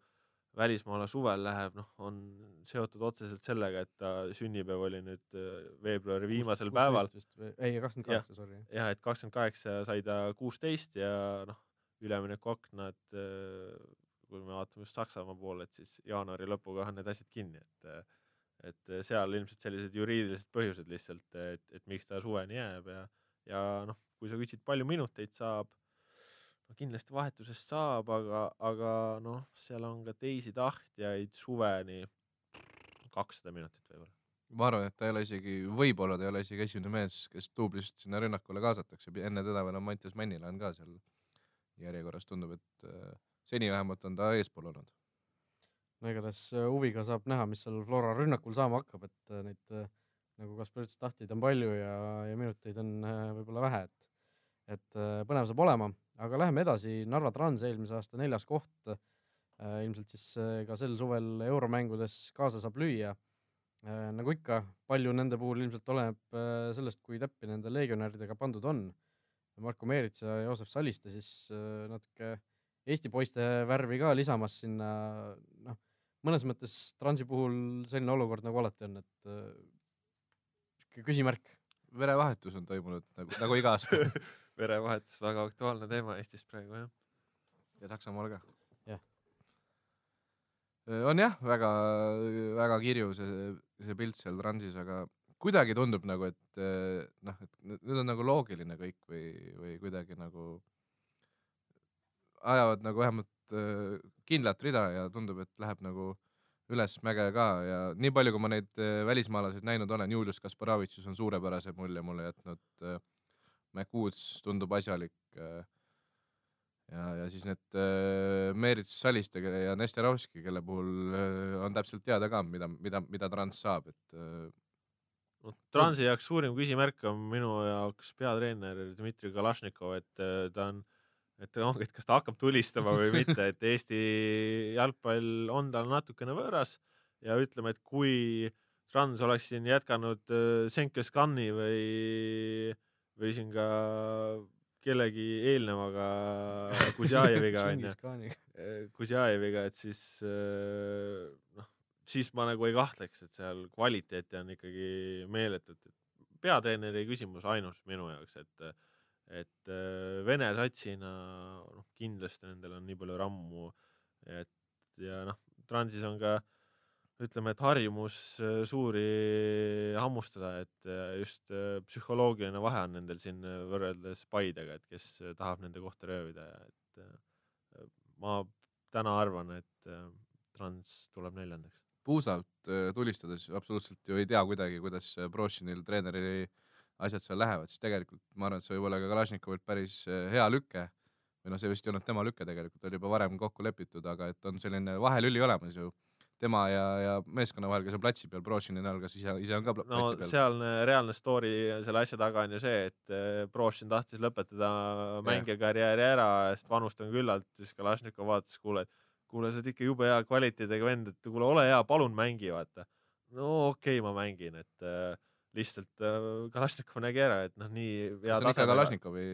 välismaale suvel läheb, noh, on seotud otseselt sellega, et ta sünnipäev oli nüüd eh, veebruari viimasel päeval. ei, kakskümmend kaheksa, sorry. jah, et kakskümmend kaheksa sai ta kuusteist ja noh, üleminekuaknad, kui me vaatame just Saksamaa poole, et siis jaanuari lõpuga on need asjad kinni, et et seal ilmselt sellised juriidilised põhjused lihtsalt, et, et miks ta suveni jääb ja, ja noh, kui sa küsid, palju minuteid saab, no kindlasti vahetusest saab, aga, aga noh, seal on ka teisi tahtjaid suveni kakssada minutit võib-olla. ma arvan, et ta ei ole isegi, võib-olla ta ei ole isegi esimene mees, kes duublist sinna rünnakule kaasatakse, enne teda veel on Mattias Männilaan ka seal järjekorras, tundub, et äh, seni vähemalt on ta eespool olnud. no igatahes äh, huviga saab näha, mis seal Flora rünnakul saama hakkab, et äh, neid nagu Kaspar ütles, tahtjaid on palju ja, ja minuteid on võib-olla vähe, et et põnev saab olema, aga läheme edasi, Narva Trans eelmise aasta neljas koht äh,, ilmselt siis äh, ka sel suvel euromängudes kaasa saab lüüa äh,. nagu ikka, palju nende puhul ilmselt oleneb sellest, kui täppi nende legionäridega pandud on. Marko Meerits ja Joosep Saliste siis natuke Eesti poiste värvi ka lisamas sinna, noh, mõnes mõttes Transi puhul selline olukord nagu alati on, et küsimärk. verevahetus on toimunud nagu, nagu iga aasta <laughs> verevahetus, väga aktuaalne teema Eestis praegu jah. ja Saksamaal ka. Jah. on jah, väga, väga kirju see, see pilt seal Transis, aga kuidagi tundub nagu, et eh, noh, et nü- nüüd on nagu loogiline kõik või, või kuidagi nagu ajavad nagu vähemalt eh, kindlat rida ja tundub, et läheb nagu ülesmäge ka ja nii palju, kui ma neid välismaalaseid näinud olen, Julius Kasparavitšus on suurepärase mulje mulle jätnud äh,. McWoods tundub asjalik äh, ja, ja siis need äh, Meerits Saliste ja Nesterovski, kelle puhul äh, on täpselt teada ka, mida, mida, mida Trans saab, et no Transi jaoks suurim küsimärk on minu jaoks peatreener Dmitri Kalašnikov, et ta on, et ongi, et kas ta hakkab tulistama või <laughs> mitte, et Eesti jalgpall on tal natukene võõras ja ütleme, et kui Trans oleks siin jätkanud Senkes Kanni või, või siin ka kellegi eelnevaga <laughs> Kuzjajeviga onju, Kuzjajeviga, et siis äh, noh, siis ma nagu ei kahtleks, et seal kvaliteeti on ikkagi meeletult, et peatreeneri küsimus ainus minu jaoks, et et äh, Vene satsina noh, kindlasti nendel on nii palju rammu, et ja noh, Transis on ka ütleme, et harjumus äh, suuri hammustada, et äh, just äh, psühholoogiline vahe on nendel siin võrreldes Paidega, et kes tahab nende kohta röövida ja et ma täna arvan, et Trans tuleb neljandaks. puusalt tulistades absoluutselt ju ei tea kuidagi, kuidas Brošinil treeneri asjad seal lähevad, siis tegelikult ma arvan, et see võib olla ka Kalašnikovilt päris hea lüke või noh, see vist ei olnud tema lüke tegelikult, oli juba varem kokku lepitud, aga et on selline vahelüli olemas ju tema ja, ja meeskonna vahel, kes on platsi peal, Brošini näol, kas ise, ise on ka pla- no platsi peal? sealne reaalne story selle asja taga on ju see, et äh, Brošin tahtis lõpetada mängijakarjääri ära, sest vanust on küllalt, siis Kalašnikov vaatas, kuule, et kuule, sa oled ikka jube hea kvaliteediga vend, et kuule, ole hea, palun mängi, vaata. no okei okay,, ma mängin, et äh, lihtsalt äh, Kalašnikov nägi ära, et noh, nii kas see on ikka Kalašnikovi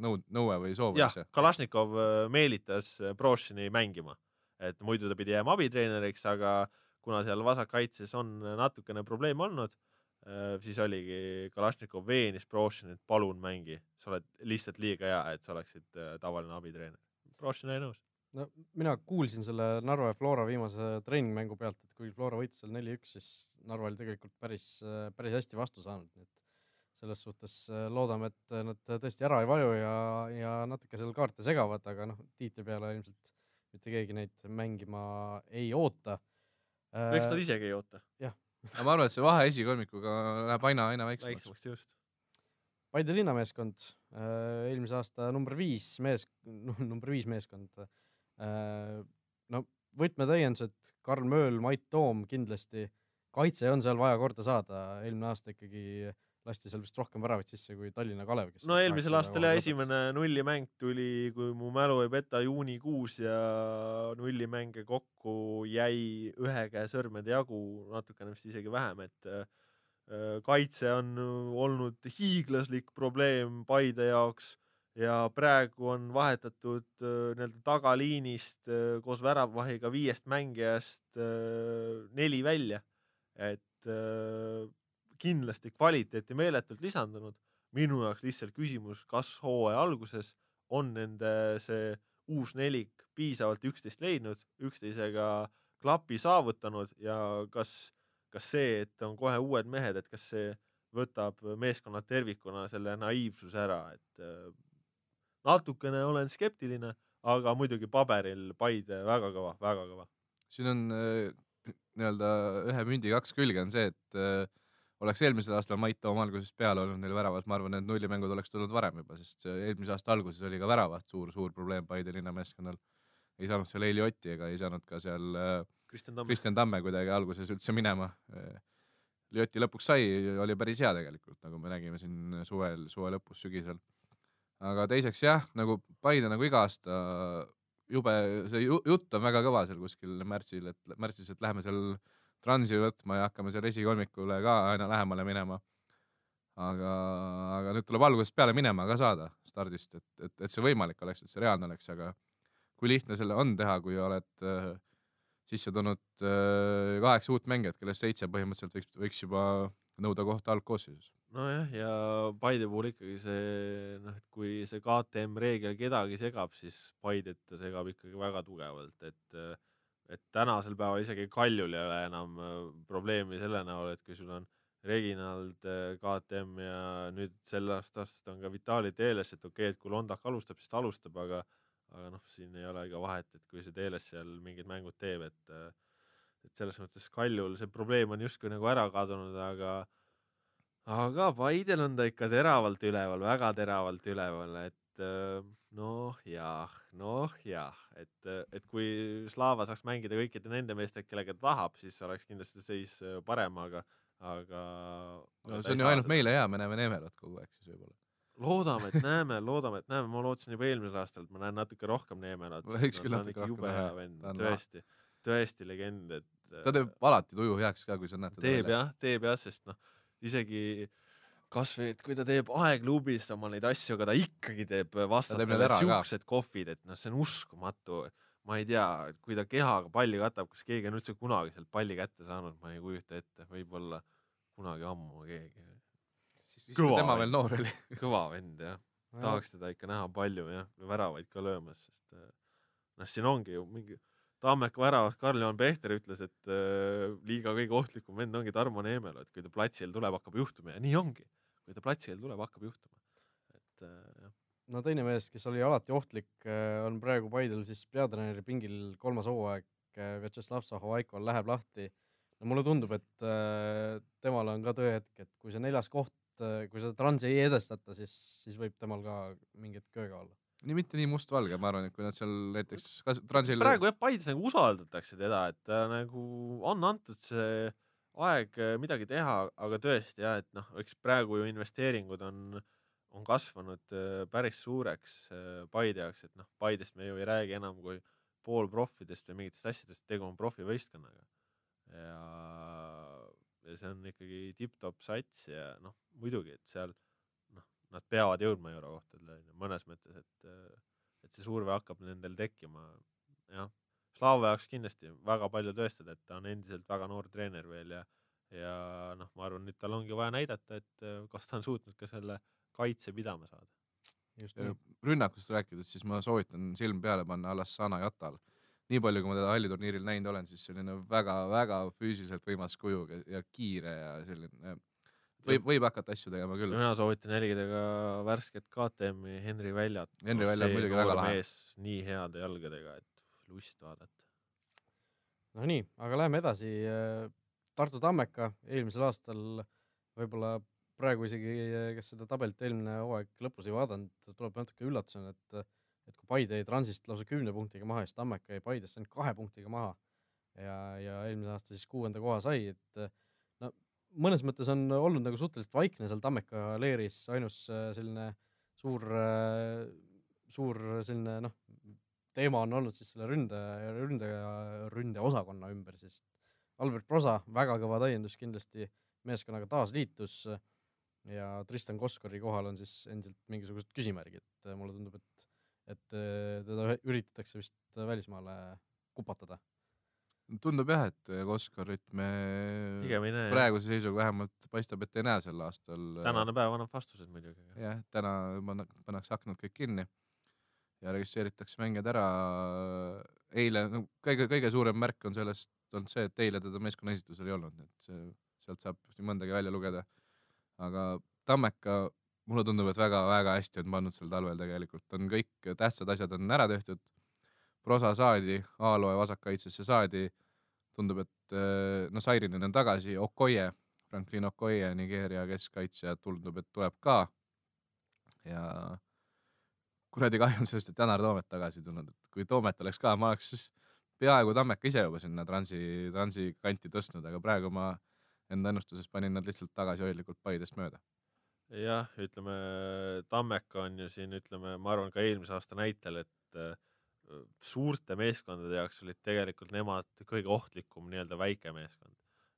nõud, nõue või soov? jah, Kalašnikov äh, meelitas äh, Brošini mängima, et muidu ta pidi jääma abitreeneriks, aga kuna seal vasakkaitses on natukene probleem olnud, siis oligi Kalašnikov veenis Prošinit, palun mängi, sa oled lihtsalt liiga hea, et sa oleksid tavaline abitreener. Prošin jäi nõus. No mina kuulsin selle Narva ja Flora viimase treeningmängu pealt, et kuigi Flora võitis seal neli-üks, siis Narva oli tegelikult päris, päris hästi vastu saanud, nii et selles suhtes loodame, et nad tõesti ära ei vaju ja, ja natuke seal kaarte segavad, aga noh, tiitli peale ilmselt mitte keegi neid mängima ei oota. eks nad isegi ei oota. jah. aga ma arvan, et see vahe esikolmikuga läheb aina, aina väiksemaks. väiksemaks, just. Paide linnameeskond, eelmise aasta number viis mees, number viis meeskond. no võtmetäiendused, Karl Mööl, Mait Toom kindlasti, kaitse on seal vaja korda saada, eelmine aasta ikkagi äh, lasti seal vist rohkem väravaid sisse kui Tallinna Kalev, kes no eelmisel aastal jah, esimene nullimäng tuli, kui mu mälu ei peta, juunikuus ja nullimänge kokku jäi ühe käe sõrmede jagu, natukene vist isegi vähem, et äh, kaitse on olnud hiiglaslik probleem Paide jaoks ja praegu on vahetatud äh, nii-öelda tagaliinist äh, koos väravvahiga viiest mängijast neli välja, et kindlasti kvaliteeti meeletult lisandunud. minu jaoks lihtsalt küsimus, kas hooaja alguses on nende see uus nelik piisavalt üksteist leidnud, üksteisega klapi saavutanud ja kas, kas see, et on kohe uued mehed, et kas see võtab meeskonna tervikuna selle naiivsuse ära, et äh, natukene olen skeptiline, aga muidugi paberil Paide väga kõva, väga kõva. siin on äh, nii-öelda ühe mündi kaks külge on see, et äh, oleks eelmisel aastal Mait Toom algusest peale olnud neil väravas, ma arvan, need nullimängud oleks tulnud varem juba, sest eelmise aasta alguses oli ka väravat suur-suur probleem Paide linnameeskonnal. ei saanud seal Eili Otti ega ei saanud ka seal äh, Kristjan Tamme, Kristjan Tamme kuidagi alguses üldse minema. Lioti lõpuks sai, oli päris hea tegelikult, nagu me nägime siin suvel, suve lõpus, sügisel. aga teiseks jah, nagu Paide nagu iga aasta jube, see jutt on väga kõva seal kuskil märtsil, et märtsis, et läheme seal transi võtma ja hakkame seal esikolmikule ka aina lähemale minema. aga, aga nüüd tuleb algusest peale minema ka saada stardist, et, et, et see võimalik oleks, et see reaalne oleks, aga kui lihtne selle on teha, kui oled äh, sisse tulnud äh, kaheksa uut mängijat, kellest seitse põhimõtteliselt võiks, võiks juba nõuda kohta algkoosseisus. nojah, ja Paide puhul ikkagi see noh, et kui see KTM reegel kedagi segab, siis Paidet ta segab ikkagi väga tugevalt, et äh, et tänasel päeval isegi Kaljul ei ole enam äh, probleemi selle näol, et kui sul on Reginald, äh, KTM ja nüüd sellest aastast on ka Vitali Teeles, et okei okay,, et kui Londak alustab, siis ta alustab, aga aga noh, siin ei ole ka vahet, et kui see Teeles seal mingid mängud teeb, et äh, et selles mõttes Kaljul see probleem on justkui nagu ära kadunud, aga aga Paidel on ta ikka teravalt üleval, väga teravalt üleval, et noh jah, noh jah, et, et kui Slava saaks mängida kõikide nende meestega, kellega ta tahab, siis oleks kindlasti seis äh, parem, aga, aga no see on ju ainult saa... meile hea, me näeme Neemelat kogu aeg siis võib-olla. loodame, et <laughs> näeme, loodame, et näeme, ma lootsin juba eelmisel aastal, et ma näen natuke rohkem Neemelat. võiks küll natuke rohkem näha. tõesti, tõesti legend, et. ta teeb alati tuju heaks ka, kui sa näed. teeb jah, teeb jah, sest noh, isegi kasvõi, et kui ta teeb aegluubis oma neid asju, aga ta ikkagi teeb vastastele siuksed kohvid, et noh, see on uskumatu. ma ei tea, kui ta kehaga palli katab, kas keegi on üldse kunagi sealt palli kätte saanud, ma ei kujuta ette, võib-olla kunagi ammu keegi. kõva tema veel noor oli. <laughs> Kõva vend jah, tahaks teda ikka näha palju jah, väravaid ka löömas, sest äh, noh, siin ongi ju mingi Tammeka väravas Karl-Juhan Pehter ütles, et äh, liiga kõige ohtlikum vend ongi Tarmo Neemelo, et kui ta platsile tuleb, hakkab juhtuma ja nii ongi kui ta platsile tuleb, hakkab juhtuma. et äh, jah. no teine mees, kes oli alati ohtlik, äh, on praegu Paidel siis peatreeneri pingil kolmas hooaeg, äh, Vjatšeslav Zahovaiko läheb lahti. no mulle tundub, et temal on ka tõehetk, et kui see neljas koht, kui seda transi ei edestata, siis, siis võib temal ka mingit kööga olla nii mitte nii mustvalge, ma arvan, et kui nad seal näiteks transil praegu jah, Paides nagu usaldatakse teda, et ta nagu on antud see aeg äh, midagi teha, aga tõesti jah, et noh, eks praegu ju investeeringud on, on kasvanud äh, päris suureks äh, Paide jaoks, et noh, Paidest me ju ei räägi enam kui poolproffidest või mingitest asjadest, tegu on profivõistkonnaga. ja, ja see on ikkagi tipp-topp sats ja noh, muidugi, et seal noh, nad peavad jõudma eurokohtadele mõnes mõttes, et, et see surve hakkab nendel tekkima, jah Slava jaoks kindlasti väga palju tõestada, et ta on endiselt väga noor treener veel ja, ja noh, ma arvan, nüüd tal ongi vaja näidata, et äh, kas ta on suutnud ka selle kaitse pidama saada. just nii. rünnakust rääkides, siis ma soovitan silm peale panna Alassana Jatal. nii palju, kui ma teda halliturniiril näinud olen, siis selline väga-väga füüsiliselt võimas kuju ja- ja kiire ja selline, võib, võib hakata asju tegema küll. mina soovitan jälgida ka värsket KTM-i Henri Väljat. Henri Välja on muidugi väga lahe. mees nii heade jalgadega, et lust vaadata. no nii, aga läheme edasi. Tartu Tammeka eelmisel aastal võib-olla praegu isegi, kes seda tabelit eelmine hooaeg lõpus ei vaadanud, tuleb natuke üllatusena, et et kui Paide jäi Transist lausa kümne punktiga maha siis Tammeka jäi Paidest ainult kahe punktiga maha ja, ja eelmine aasta siis kuuenda koha sai, et no mõnes mõttes on olnud nagu suhteliselt vaikne seal Tammeka leeris, ainus äh, selline suur, suur selline noh, teema on olnud siis selle ründe, ründe, ründeosakonna ümber, sest Albert Prosa, väga kõva täiendus kindlasti, meeskonnaga taas liitus ja Tristan Koskori kohal on siis endiselt mingisugused küsimärgid, et mulle tundub, et, et äh, teda üritatakse vist välismaale kupatada. tundub jah, et Koskarit me pigem ei näe. praeguse seisuga vähemalt paistab, et ei näe sel aastal. tänane päev annab vastused muidugi. jah, täna panna- pannakse aknad kõik kinni ja registreeritakse mängijad ära. eile, no kõige, kõige suurem märk on sellest olnud see, et eile teda meeskonna esitusel ei olnud, et see, sealt saab nii mõndagi välja lugeda. aga Tammeka, mulle tundub, et väga-väga hästi on pannud sel talvel tegelikult, on kõik tähtsad asjad on ära tehtud. Prosa saadi, Aaloe vasakkaitsesse saadi, tundub, et no Sairinen on tagasi, Okoye, Franklin Okoye, Nigeeria keskkaitsja tundub, et tuleb ka ja kuradi kahju on sellest, et Janar Toomet tagasi tulnud, et kui Toomet oleks ka, ma oleks siis peaaegu Tammeka ise juba sinna Transi, Transi kanti tõstnud, aga praegu ma enda ennustuses panin nad lihtsalt tagasihoidlikult Paidest mööda. jah, ütleme Tammeka on ju siin, ütleme, ma arvan ka eelmise aasta näitel, et äh, suurte meeskondade jaoks olid tegelikult nemad kõige ohtlikum nii-öelda väike meeskond.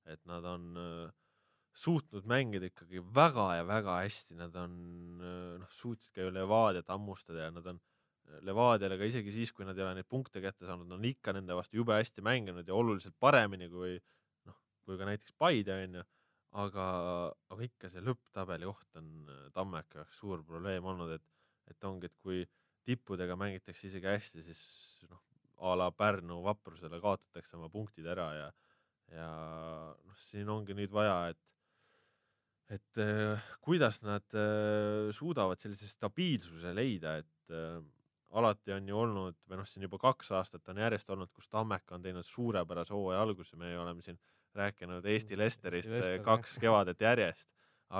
et nad on äh, suutnud mängida ikkagi väga ja väga hästi, nad on noh, suutsid ka ju Levadiat hammustada ja nad on Levadiale ka isegi siis, kui nad ei ole neid punkte kätte saanud, nad on ikka nende vastu jube hästi mänginud ja oluliselt paremini kui noh, kui ka näiteks Paide onju aga, aga ikka see lõpptabeli koht on Tammeka jaoks suur probleem olnud, et, et ongi, et kui tippudega mängitakse isegi hästi, siis noh, a la Pärnu vaprusele kaotatakse oma punktid ära ja, ja noh, siin ongi nüüd vaja, et, et äh, kuidas nad äh, suudavad sellise stabiilsuse leida, et äh, alati on ju olnud või noh, siin juba kaks aastat on järjest olnud, kus Tammeka on teinud suurepärase hooaja alguse, me oleme siin rääkinud Eesti Lesterist Eesti Lester, äh, kaks kevadet järjest,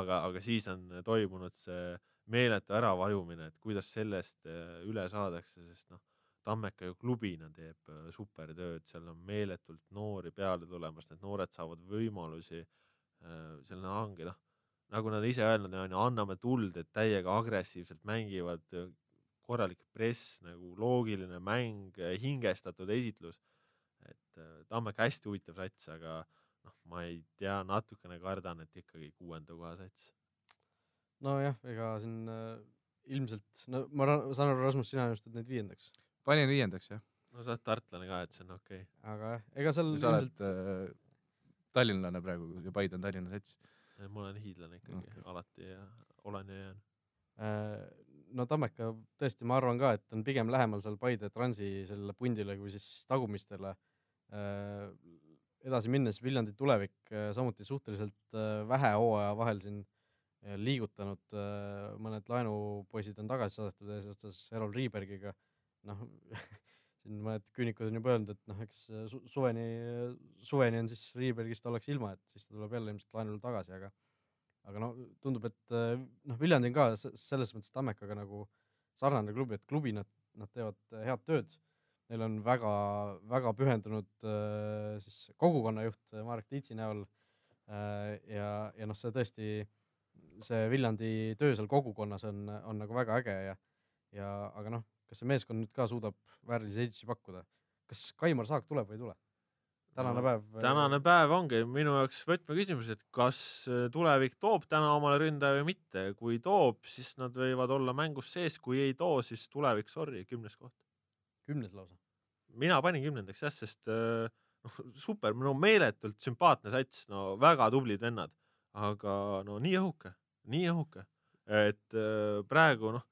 aga, aga siis on toimunud see meeletu äravajumine, et kuidas sellest äh, üle saadakse, sest noh, Tammeka ju klubina teeb äh, supertööd, seal on meeletult noori peale tulemas, need noored saavad võimalusi. seal ongi noh, nagu nad ise öelnud on, anname tuld, et täiega agressiivselt mängivad, korralik press nagu loogiline mäng, hingestatud esitlus. et äh, Tammeka hästi huvitav sats, aga noh, ma ei tea, natukene kardan, et ikkagi kuuenda koha sats. nojah, ega siin äh, ilmselt, no ma saan aru, Rasmus, sina ennustad neid viiendaks, panin viiendaks jah, no sa oled tartlane ka, et see on okei okay.. aga jah, ega seal sa oled ilmselt äh, tallinlane praegu ja Paide on Tallinna sats. Ma olen hiidlane ikkagi okay. alati ja olen ja jään. Äh, no Tammeka tõesti, ma arvan ka, et on pigem lähemal seal Paide Transi sellele pundile kui siis tagumistele. edasi minnes Viljandi tulevik äh, samuti suhteliselt äh, vähe hooaja vahel siin äh, liigutanud, mõned laenupoisid on tagasi saadetud eesotsas Errol Riibergiga. noh, <laughs> siin mõned küünikud on juba öelnud, et noh, eks su- suveni, suveni on siis Riibergist ollakse ilma, et siis ta tuleb jälle ilmselt laenule tagasi, aga aga no tundub, et äh, noh, Viljandi on ka selles mõttes Tammekaga nagu sarnane klubi, et klubi nad, nad teevad äh, head tööd. Neil on väga-väga pühendunud äh, siis kogukonnajuht äh, Marek Tiitsi näol äh, ja, ja noh, see tõesti, see Viljandi töö seal kogukonnas on, on nagu väga äge ja, ja aga noh, kas see meeskond nüüd ka suudab väärilisi esitusi pakkuda? kas Kaimar Saag tuleb või ei tule? tänane No, päev. tänane päev ongi minu jaoks võtmeküsimus, et kas äh, tulevik toob täna omale ründaja või mitte, kui toob, siis nad võivad olla mängus sees, kui ei too, siis tulevik, sorry, kümnes koht. kümnes lausa. mina panin kümnendaks jah, sest äh, noh, super, no meeletult sümpaatne sats, no väga tublid vennad, aga no nii õhuke, nii õhuke, et äh, praegu noh,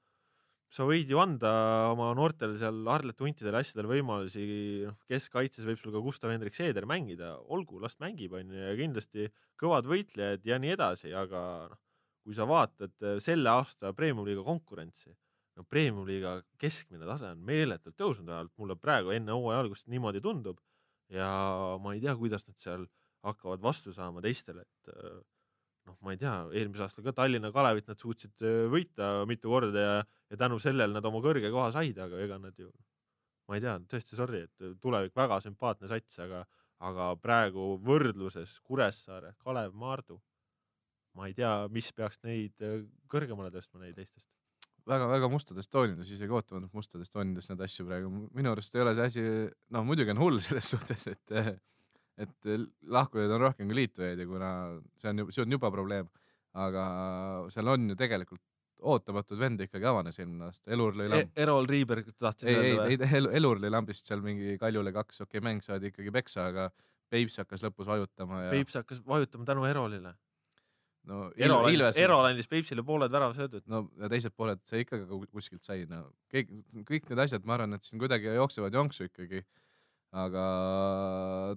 sa võid ju anda oma noortele seal Arlete huntidele asjadel võimalusi, noh keskkaitses võib sul ka Gustav Hendrik Seeder mängida, olgu, las mängib onju ja kindlasti kõvad võitlejad ja nii edasi, aga noh, kui sa vaatad äh, selle aasta Premium-liiga konkurentsi, no Premium-liiga keskmine tase on meeletult tõusnud, vähemalt mulle praegu enne hooaja algust niimoodi tundub. Ja ma ei tea, kuidas nad seal hakkavad vastu saama teistele, et äh, noh, ma ei tea, eelmisel aastal ka Tallinna Kalevit nad suutsid äh, võita mitu korda ja, ja tänu sellele nad oma kõrge koha said, aga ega nad ju, ma ei tea, tõesti sorry, et tulevik väga sümpaatne sats, aga, aga praegu võrdluses Kuressaare, Kalev, Maardu, ma ei tea, mis peaks neid äh, kõrgemale tõstma neid teistest. väga-väga mustades toonides, isegi ootamatult mustades toonides neid asju praegu, minu arust ei ole see asi, noh muidugi on hull selles suhtes, et et lahkujaid on rohkem kui liitujaid ja kuna see on, see on juba probleem, aga seal on ju tegelikult ootamatud vende ikkagi avanes eelmine aasta, Elur lõi lamb-, Erol Riiberg tahtis ei, ei öelda, või? ei Elu- Elur lõi lambist seal mingi Kaljule kaks, okei okay,, mäng saadi ikkagi peksa, aga Peips hakkas lõpus vajutama ja Peips hakkas vajutama tänu Erolile. no Erol andis, Ilves Erol andis Peipsile pooled väravasöödud. no ja teised pooled see ikka ka kuskilt sai, no kõik, kõik need asjad, ma arvan, et siin kuidagi jooksevad jonksu ikkagi. Aga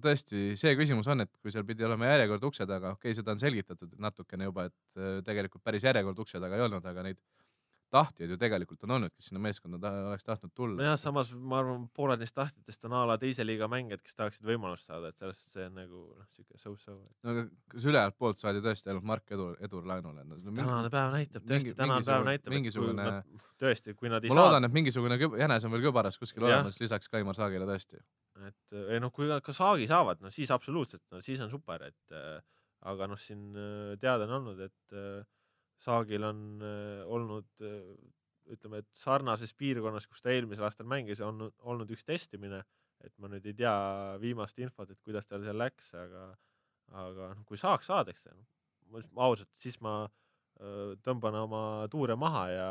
tõesti, see küsimus on, et kui seal pidi olema järjekord ukse taga, okei okay,, seda on selgitatud natukene juba, et äh, tegelikult päris järjekord ukse taga ei olnud, aga neid tahtjaid ju tegelikult on olnud, kes sinna meeskonda ta oleks tahtnud tulla. nojah, samas ma arvan, pooled neist tahtjatest on a la teise liiga mängijad, kes tahaksid võimalust saada, et sellest see on nagu noh, siuke so-so. no aga kas ülejäänud poolt saadi tõesti ainult Mark Edur, Edur laenule no,? tänane päev näitab, tõesti tänane päev mingisugune- näitab, et kui mingisugune- nad, tõesti, kui nad ei ma saa loodan, et mingisugune küb- jänes on veel kübaras kuskil Jah. olemas lisaks Kaimar Saagile tõesti. et ei noh, kui nad ka saagi saavad, no siis absoluutselt, no siis on super, et äh, aga noh, siin teada on olnud, et äh, Saagil on äh, olnud äh, ütleme, et sarnases piirkonnas, kus ta eelmisel aastal mängis, on olnud üks testimine, et ma nüüd ei tea viimast infot, et kuidas tal seal läks, aga aga noh, kui saaks, saadakse no.. ma ausalt, siis ma öö, tõmban oma tuure maha ja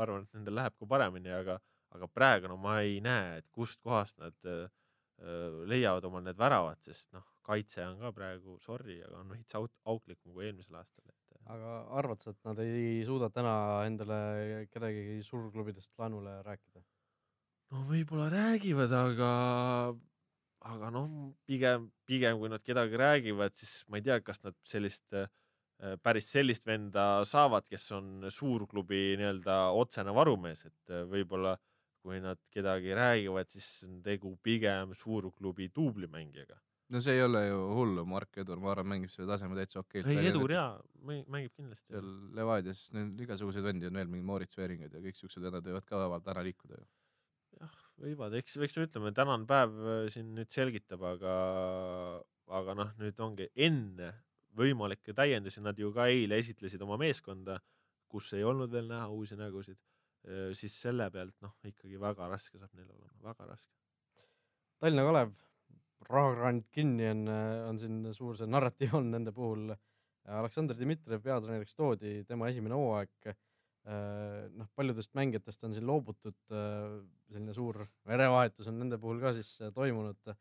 arvan, et nendel läheb ka paremini, aga aga praegu no ma ei näe, et kustkohast nad öö, leiavad omal need väravad, sest noh, kaitse on ka praegu sorry, aga on veits auklikum kui eelmisel aastal, aga arvad sa, et nad ei suuda täna endale kedagi suurklubidest laenule rääkida? no võib-olla räägivad, aga, aga noh, pigem, pigem kui nad kedagi räägivad, siis ma ei tea, kas nad sellist, päris sellist venda saavad, kes on suurklubi nii-öelda otsene varumees, et äh, võib-olla kui nad kedagi räägivad, siis on tegu pigem suurklubi duublimängijaga. No see ei ole ju hullu, Mark Edur, ma arvan, mängib selle taseme täitsa okeilt. ei, Edur jaa, mängib kindlasti seal. Levadias, neil igasuguseid vendi on veel, mingi Moritz Veeringud ja kõik siuksed vennad võivad ka vabalt ära liikuda ju. jah, võivad, eks, eks me ütleme, tänane päev äh, siin nüüd selgitab, aga, aga noh, nüüd ongi enne võimalikke täiendusi, nad ju ka eile esitlesid oma meeskonda, kus ei olnud veel näha uusi nägusid, siis selle pealt noh, ikkagi väga raske saab neil olema, väga raske. Tallinna Kalev, rahakraanid kinni on, on siin suur see narratiiv on nende puhul. Aleksandr Dmitrijev peatreeneriks toodi, tema esimene hooaeg. noh, paljudest mängijatest on siin loobutud, selline suur verevahetus on nende puhul ka siis toimunud.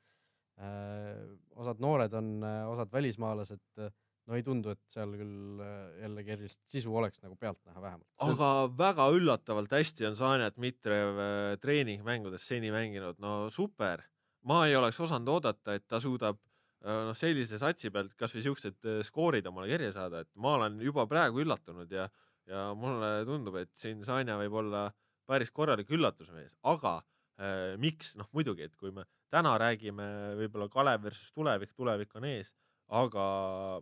osad noored on, osad välismaalased, no ei tundu, et seal küll jällegi erilist sisu oleks nagu pealtnäha vähemalt. aga väga üllatavalt hästi on Sanja Dmitrijev äh, treeningmängudes seni mänginud, no super. Ma ei oleks osanud oodata, et ta suudab äh, noh, sellise satsi pealt kasvõi siuksed äh, skoorid omale kirja saada, et ma olen juba praegu üllatunud ja, ja mulle tundub, et siin Sanja võib olla päris korralik üllatusmees, aga äh, miks, noh muidugi, et kui me täna räägime võib-olla Kalev versus tulevik, tulevik on ees, aga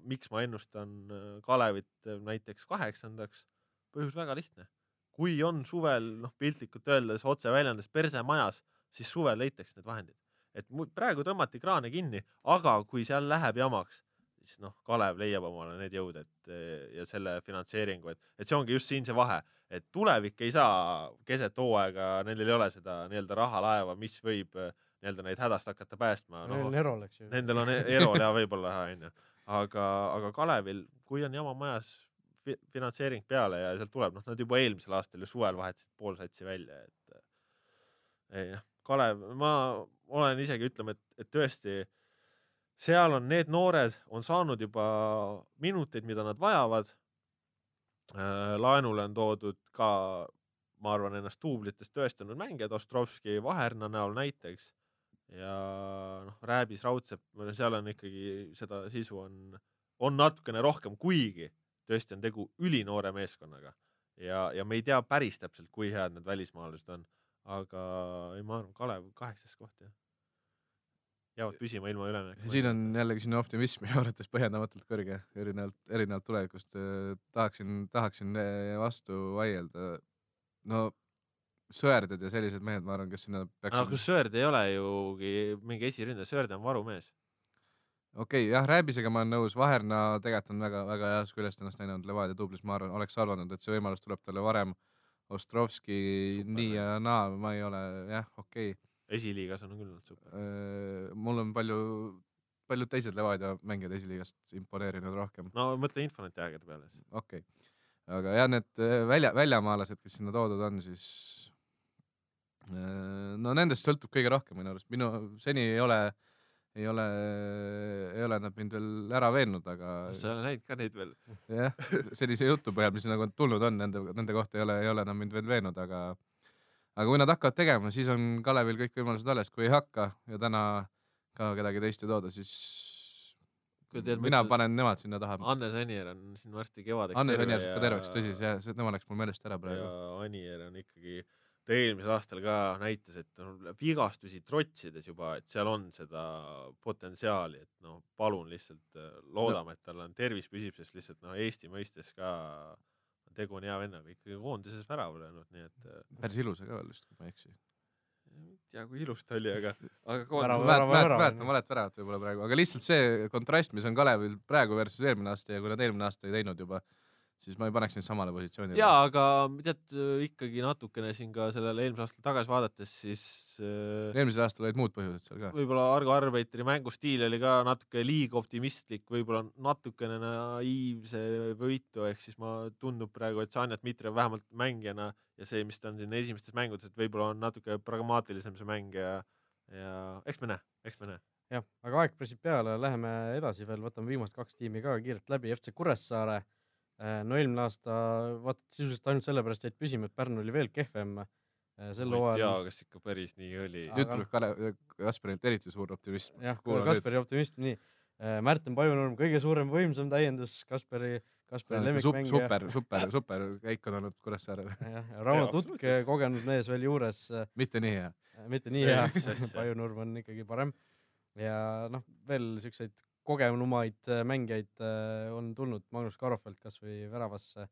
miks ma ennustan äh, Kalevit näiteks kaheksandaks, põhjus väga lihtne. kui on suvel noh, piltlikult öeldes otse väljendas perse majas, siis suvel leitakse need vahendid. Et praegu tõmmati kraane kinni, aga kui seal läheb jamaks, siis noh, Kalev leiab omale need jõud, et eh, ja selle finantseeringu, et, et see ongi just siin see vahe, et tulevik ei saa keset hooaega, nendel ei ole seda nii-öelda rahalaeva, mis võib eh, nii-öelda neid hädast hakata päästma Neil on Erol, eks ju. Nendel on e- Erol ja võib-olla onju, aga, aga Kalevil, kui on jama majas fi- finantseering peale ja sealt tuleb, noh, nad juba eelmisel aastal ju suvel vahetasid pool satsi välja, et ei noh, Kalev, ma olen isegi ütleme, et, et tõesti seal on need noored on saanud juba minuteid, mida nad vajavad. laenule on toodud ka, ma arvan, ennast duublites tõestanud mängijad, Ostrovski Vaherna näol näiteks ja noh, Rääbis, Raudsepp, seal on ikkagi seda sisu on, on natukene rohkem, kuigi tõesti on tegu ülinoore meeskonnaga ja, ja me ei tea päris täpselt, kui head need välismaalased on, aga ei, ma arvan, Kalev kaheksas koht jah. Jäävad püsima ilma ülemineku. siin on jällegi sinu optimism minu arvates põhjendamatult kõrge, erinevalt, erinevalt tulevikust. tahaksin, tahaksin eh, vastu vaielda. no Sõerdad ja sellised mehed, ma arvan, kes sinna aga peaksid kus Sõerd ei ole jugi mingi esiründaja, Sõerd on varumees. okei okay,, jah, Rääbisega ma olen nõus, Vaherna tegelikult on väga-väga heas küljest ennast näidanud Levadia dublis, ma arvan, oleks arvanud, et see võimalus tuleb talle varem. Ostrovski Super nii ja naa, ma ei ole jah, okei esiliigas on küll olnud super. okay.. mul on palju, paljud teised Levadia mängijad esiliigast imponeerinud rohkem, no mõtle Infoneti aegade peale siis. okei okay.. aga jah, need eh, välja, väljamaalased, kes sinna toodud on, siis eh, no nendest sõltub kõige rohkem minu arust, minu seni ei ole, ei ole, ei ole nad mind veel ära veennud, aga sa ei ole näinud ka neid veel? jah, sellise jutu põhjal, mis nagu tulnud on nende, nende kohta ei ole, ei ole nad mind veel veennud, aga aga kui nad hakkavad tegema, siis on Kalevil kõik võimalused alles, kui ei hakka ja täna ka kedagi teist ei tooda, siis tead, mina mõtled- panen nemad sinna taha. Annes Anier on siin varsti kevadeks Anne Sõnjar saab ka terveks, tõsi, see, see, tema läks mul meelest ära ja praegu. Anier on ikkagi, ta eelmisel aastal ka näitas, et vigastusi trotsides juba, et seal on seda potentsiaali, et noh, palun lihtsalt äh, loodame, et tal on tervis püsib, sest lihtsalt noh, Eesti mõistes ka tegu on hea vennaga, ikkagi koondises värava löönud, nii et äh, päris ilus ka veel vist, kui ma ei eksi. ei tea, kui ilus ta oli, aga, aga koondises mäletan, valet väravat võib-olla praegu, aga lihtsalt see kontrast, mis on Kalevil praegu versus eelmine aasta ja kui nad eelmine aasta ei teinud juba, siis ma ei paneks neid samale positsioonile. jaa, aga tead ikkagi natukene siin ka sellele eelmisele aastale tagasi vaadates, siis äh, eelmisel aastal olid muud põhjused seal ka. võib-olla Argo Arbeiteri mängustiil oli ka natuke liiga optimistlik, võib-olla natukene naiivse võitu, ehk siis ma tundub praegu, et Sanja Dmitrijev vähemalt mängijana ja see, mis ta on siin esimestes mängudes, et võib-olla on natuke pragmaatilisem see mäng ja, ja eks me näe, eks me näe. Äh, jah, aga aeg pressib peale, läheme edasi veel, võtame viimased kaks tiimi ka kiirelt läbi, FC Kuressaare. No eelmine aasta vaata sisuliselt ainult sellepärast jäid püsima, et Pärnu oli veel kehvem. sel ma ei tea hooajal,, kas ikka päris nii oli. Aga- nüüd tuleb Kalev, Kasparilt eriti suur optimism. jah, Kuulan Kaspari optimism, nii. Märten Pajunurm, kõige suurem, võimsam täiendus, Kaspari, Kaspari lemmikmängija. super, super, super käik on olnud Kuressaarele. <laughs> jah, Rauno Tutk, kogenud mees veel juures, mitte nii hea. mitte nii hea Pajunurm on ikkagi parem. ja noh, veel siukseid kogenumaid äh, mängijaid äh, on tulnud, Magnus Karofeld kasvõi väravasse.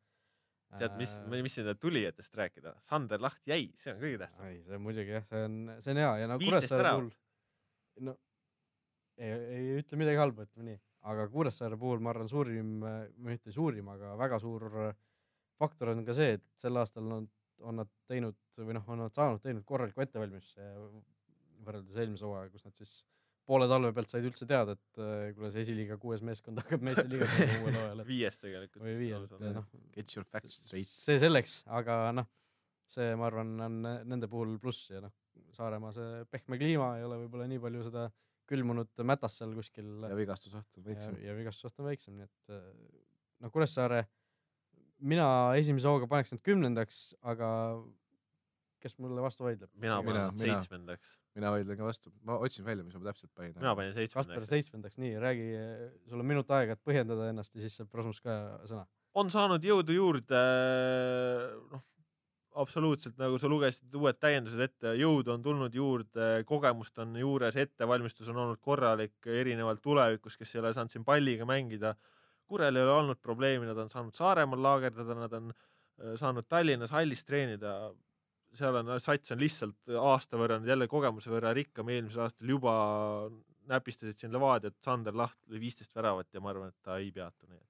tead, mis, mis nende tulijatest rääkida, Sander Laht jäi, see on kõige tähtsam. ei, see on muidugi jah, see on, see on hea ja no 15 Kuressaare puhul, no ei, ei ütle midagi halba, ütleme nii, aga Kuressaare puhul ma arvan, suurim, mitte suurim, aga väga suur äh, faktor on ka see, et sel aastal on, on nad teinud või noh, on nad saanud teinud korraliku ettevalmistuse võrreldes eelmise hooajaga, kus nad siis poole talve pealt said üldse teada, et äh, kuule, see esiliiga kuues meeskond <laughs> hakkab meistriliigas mängima uuel hooajal, viies tegelikult. või viies, et noh, Get your facts straight. see selleks, aga noh, see, ma arvan, on nende puhul pluss ja noh, Saaremaa see pehme kliima ei ole võib-olla nii palju seda külmunud mätas seal kuskil ja vigastusoht on väiksem ja,. vigastusoht on väiksem, nii et äh, noh, Kuressaare, mina esimese hooga paneks nad kümnendaks, aga kes mulle vastu vaidleb? mina panen seitsmendaks. mina vaidlen ka vastu, ma otsin välja, mis ma täpselt panin. mina panin seitsmendaks. seitsmendaks, nii räägi, sul on minut aega, et põhjendada ennast ja siis saab Rasmus ka sõna. on saanud jõudu juurde, noh, absoluutselt nagu sa lugesid uued täiendused ette, jõudu on tulnud juurde, kogemust on juures, ettevalmistus on olnud korralik, erinevalt tulevikus, kes ei ole saanud siin palliga mängida. Kurel ei ole olnud probleemi, nad on saanud Saaremaal laagerdada, nad on äh, saanud Tallinnas hallis treenida. Seal on, sats on lihtsalt aasta võrra nüüd jälle kogemuse võrra rikkam, eelmisel aastal juba näpistasid siin Levadiat, Sander Laht lõi viisteist väravat ja ma arvan, et ta ei peatu, nii et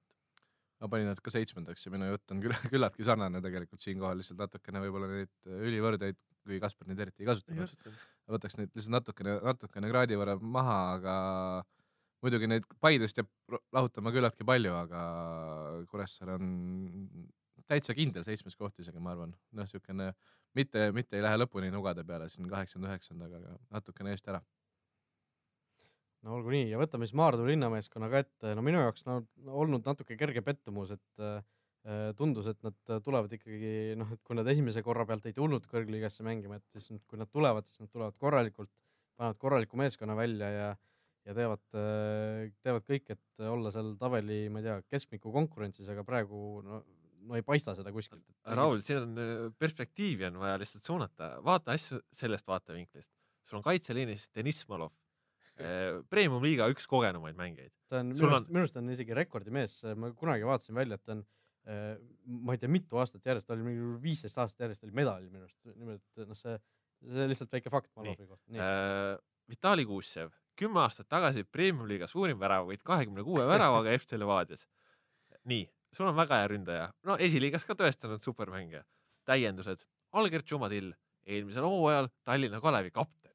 ma panin nad ka seitsmendaks ja minu jutt on küll, küllaltki sarnane tegelikult siinkohal lihtsalt natukene võib-olla neid ülivõrdeid, kui Kaspar neid eriti ei kasutanud. võtaks neid lihtsalt natukene, natukene kraadi võrra maha, aga muidugi neid Paidest jääb lahutama küllaltki palju, aga Kuressaare on täitsa kindel seitsmes koht isegi, ma arvan, noh, niisugune mitte, mitte ei lähe lõpuni nugade peale siin kaheksanda, üheksandaga, aga natukene eest ära. no olgu nii ja võtame siis Maardu linnameeskonna ka ette, no minu jaoks no olnud natuke kerge pettumus, et äh, tundus, et nad tulevad ikkagi noh, et kui nad esimese korra pealt ei tulnud kõrgliigasse mängima, et siis nüüd, kui nad tulevad, siis nad tulevad korralikult, panevad korraliku meeskonna välja ja ja teevad, teevad kõik, et olla seal tabeli, ma ei tea, keskmiku konkurentsis, aga praegu no, no ei paista seda kuskilt. Raul, siin on äh, perspektiivi on vaja lihtsalt suunata, vaata asju sellest vaatevinklist. sul on kaitseliinis Deniss Malov, premium-liiga üks kogenumaid mängijaid. ta on minu arust, minu arust on isegi rekordimees, ma kunagi vaatasin välja, et ta on eh, ma ei tea, mitu aastat järjest, ta oli mingi viisteist aastat järjest oli medalil minu arust, nimelt noh, see, see lihtsalt väike fakt Malovi kohta. Äh, Vitali Kuusev, kümme aastat tagasi premium-liiga suurim väravavõit kahekümne kuue väravaga FC Levadias. nii, sul on väga hea ründaja, no esiliigas ka tõestanud supermängija. täiendused, Alger Tšumadil, eelmisel hooajal Tallinna Kalevi kapten.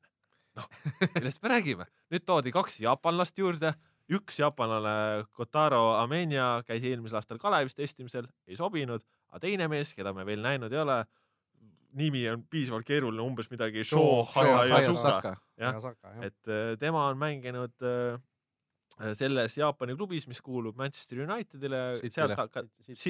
noh, millest me räägime, nüüd toodi kaks jaapanlast juurde, üks jaapanlane Kotaro Amenia käis eelmisel aastal Kalevis testimisel, ei sobinud, aga teine mees, keda me veel näinud ei ole, nimi on piisavalt keeruline, umbes midagi. Jah. et äh, tema on mänginud äh, selles Jaapani klubis, mis kuulub Manchester Unitedile, sealt hakka-,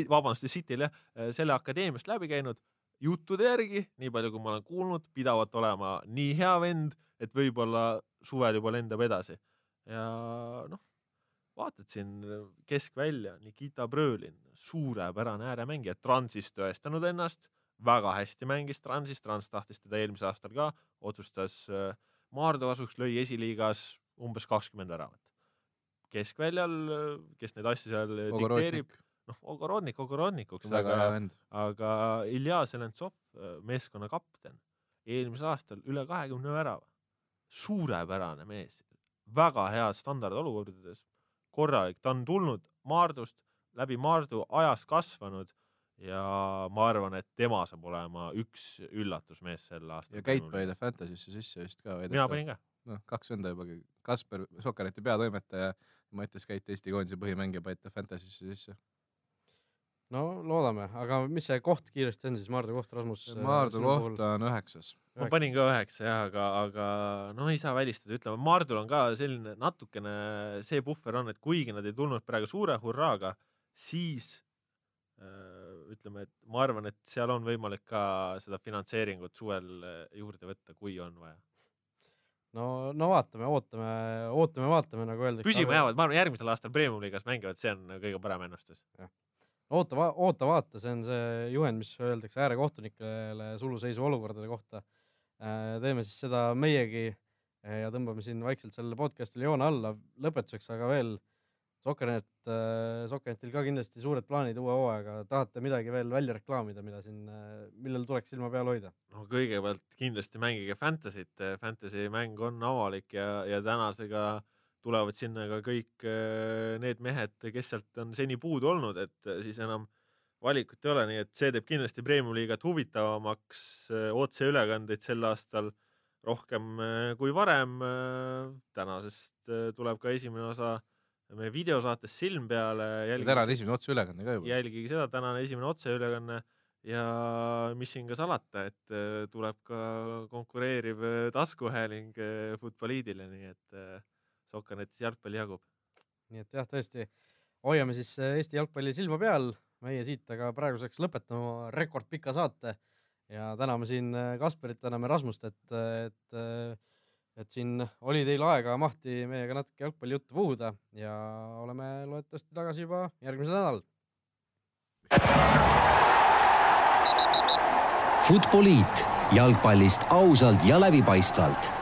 vabandust, City'le, selle akadeemiast läbi käinud. juttude järgi, nii palju kui ma olen kuulnud, pidavat olema nii hea vend, et võib-olla suvel juba lendab edasi. ja noh, vaatad siin keskvälja, Nikita Brõlin, suurepärane ääremängija, Transis tõestanud ennast, väga hästi mängis Transis, Trans tahtis teda eelmisel aastal ka, otsustas äh, Maardu kasuks, lõi esiliigas umbes kakskümmend väravat. keskväljal, kes neid asju seal äh, dikteerib, noh, Ogorodnik Ogorodnikuks, hea aga, aga Ilja Zelentsov, meeskonna kapten, eelmisel aastal üle kahekümne värava. suurepärane mees, väga head standardolukordades, korralik, ta on tulnud Maardust, läbi Maardu ajas kasvanud ja ma arvan, et tema saab olema üks üllatusmees sel aastal. ja Keit pani ta Fantasy'sse sisse vist ka. mina panin ka. noh, kaks venda juba, Kasper, Sokkereti peatoimetaja, Mattias Käit, Eesti koondise põhimängija, pani ta Fantasy'sse sisse. no loodame, aga mis see koht kiiresti on siis, Maardu koht, Rasmus? Maardu koht on üheksas. ma panin ka üheksa jah, aga, aga no ei saa välistada, ütleme Maardul on ka selline natukene see puhver on, et kuigi nad ei tulnud praegu suure hurraaga, siis äh, ütleme, et ma arvan, et seal on võimalik ka seda finantseeringut suvel äh, juurde võtta, kui on vaja. no, no vaatame, ootame, ootame, vaatame, nagu öeldakse. püsima jäävad, ma arvan, järgmisel aastal premium-liigas mängivad, see on kõige parem ennustus. oota, oota, vaata, see on see juhend, mis öeldakse äärekohtunikele suluseisu olukordade kohta. teeme siis seda meiegi eh, ja tõmbame siin vaikselt sellele podcast'ile joone alla lõpetuseks, aga veel Sokkernet, Sokkernetil ka kindlasti suured plaanid uue hooaega, tahate midagi veel välja reklaamida, mida siin, millel tuleks silma peal hoida? no kõigepealt kindlasti mängige Fantasy't, Fantasy mäng on avalik ja, ja tänasega tulevad sinna ka kõik äh, need mehed, kes sealt on seni puudu olnud, et äh, siis enam valikut ei ole, nii et see teeb kindlasti Premium-liigat huvitavamaks, otseülekandeid sel aastal rohkem äh, kui varem. tänasest äh, tuleb ka esimene osa meie videosaatest Silm peale. täna on esimene otseülekanne ka juba. jälgige seda, tänane esimene otseülekanne ja mis siin ka salata, et äh, tuleb ka konkureeriv äh, taskuhääling äh, Futboliidile, nii et Sokkernetis jalgpalli jagub. nii et jah, tõesti hoiame siis Eesti jalgpalli silma peal, meie siit aga praeguseks lõpetame oma rekordpika saate ja täname siin Kasperit, täname Rasmust, et, et, et siin oli teil aega mahti meiega natuke jalgpallijuttu puhuda ja oleme loodetavasti tagasi juba järgmisel nädalal. Futboliit jalgpallist ausalt ja läbipaistvalt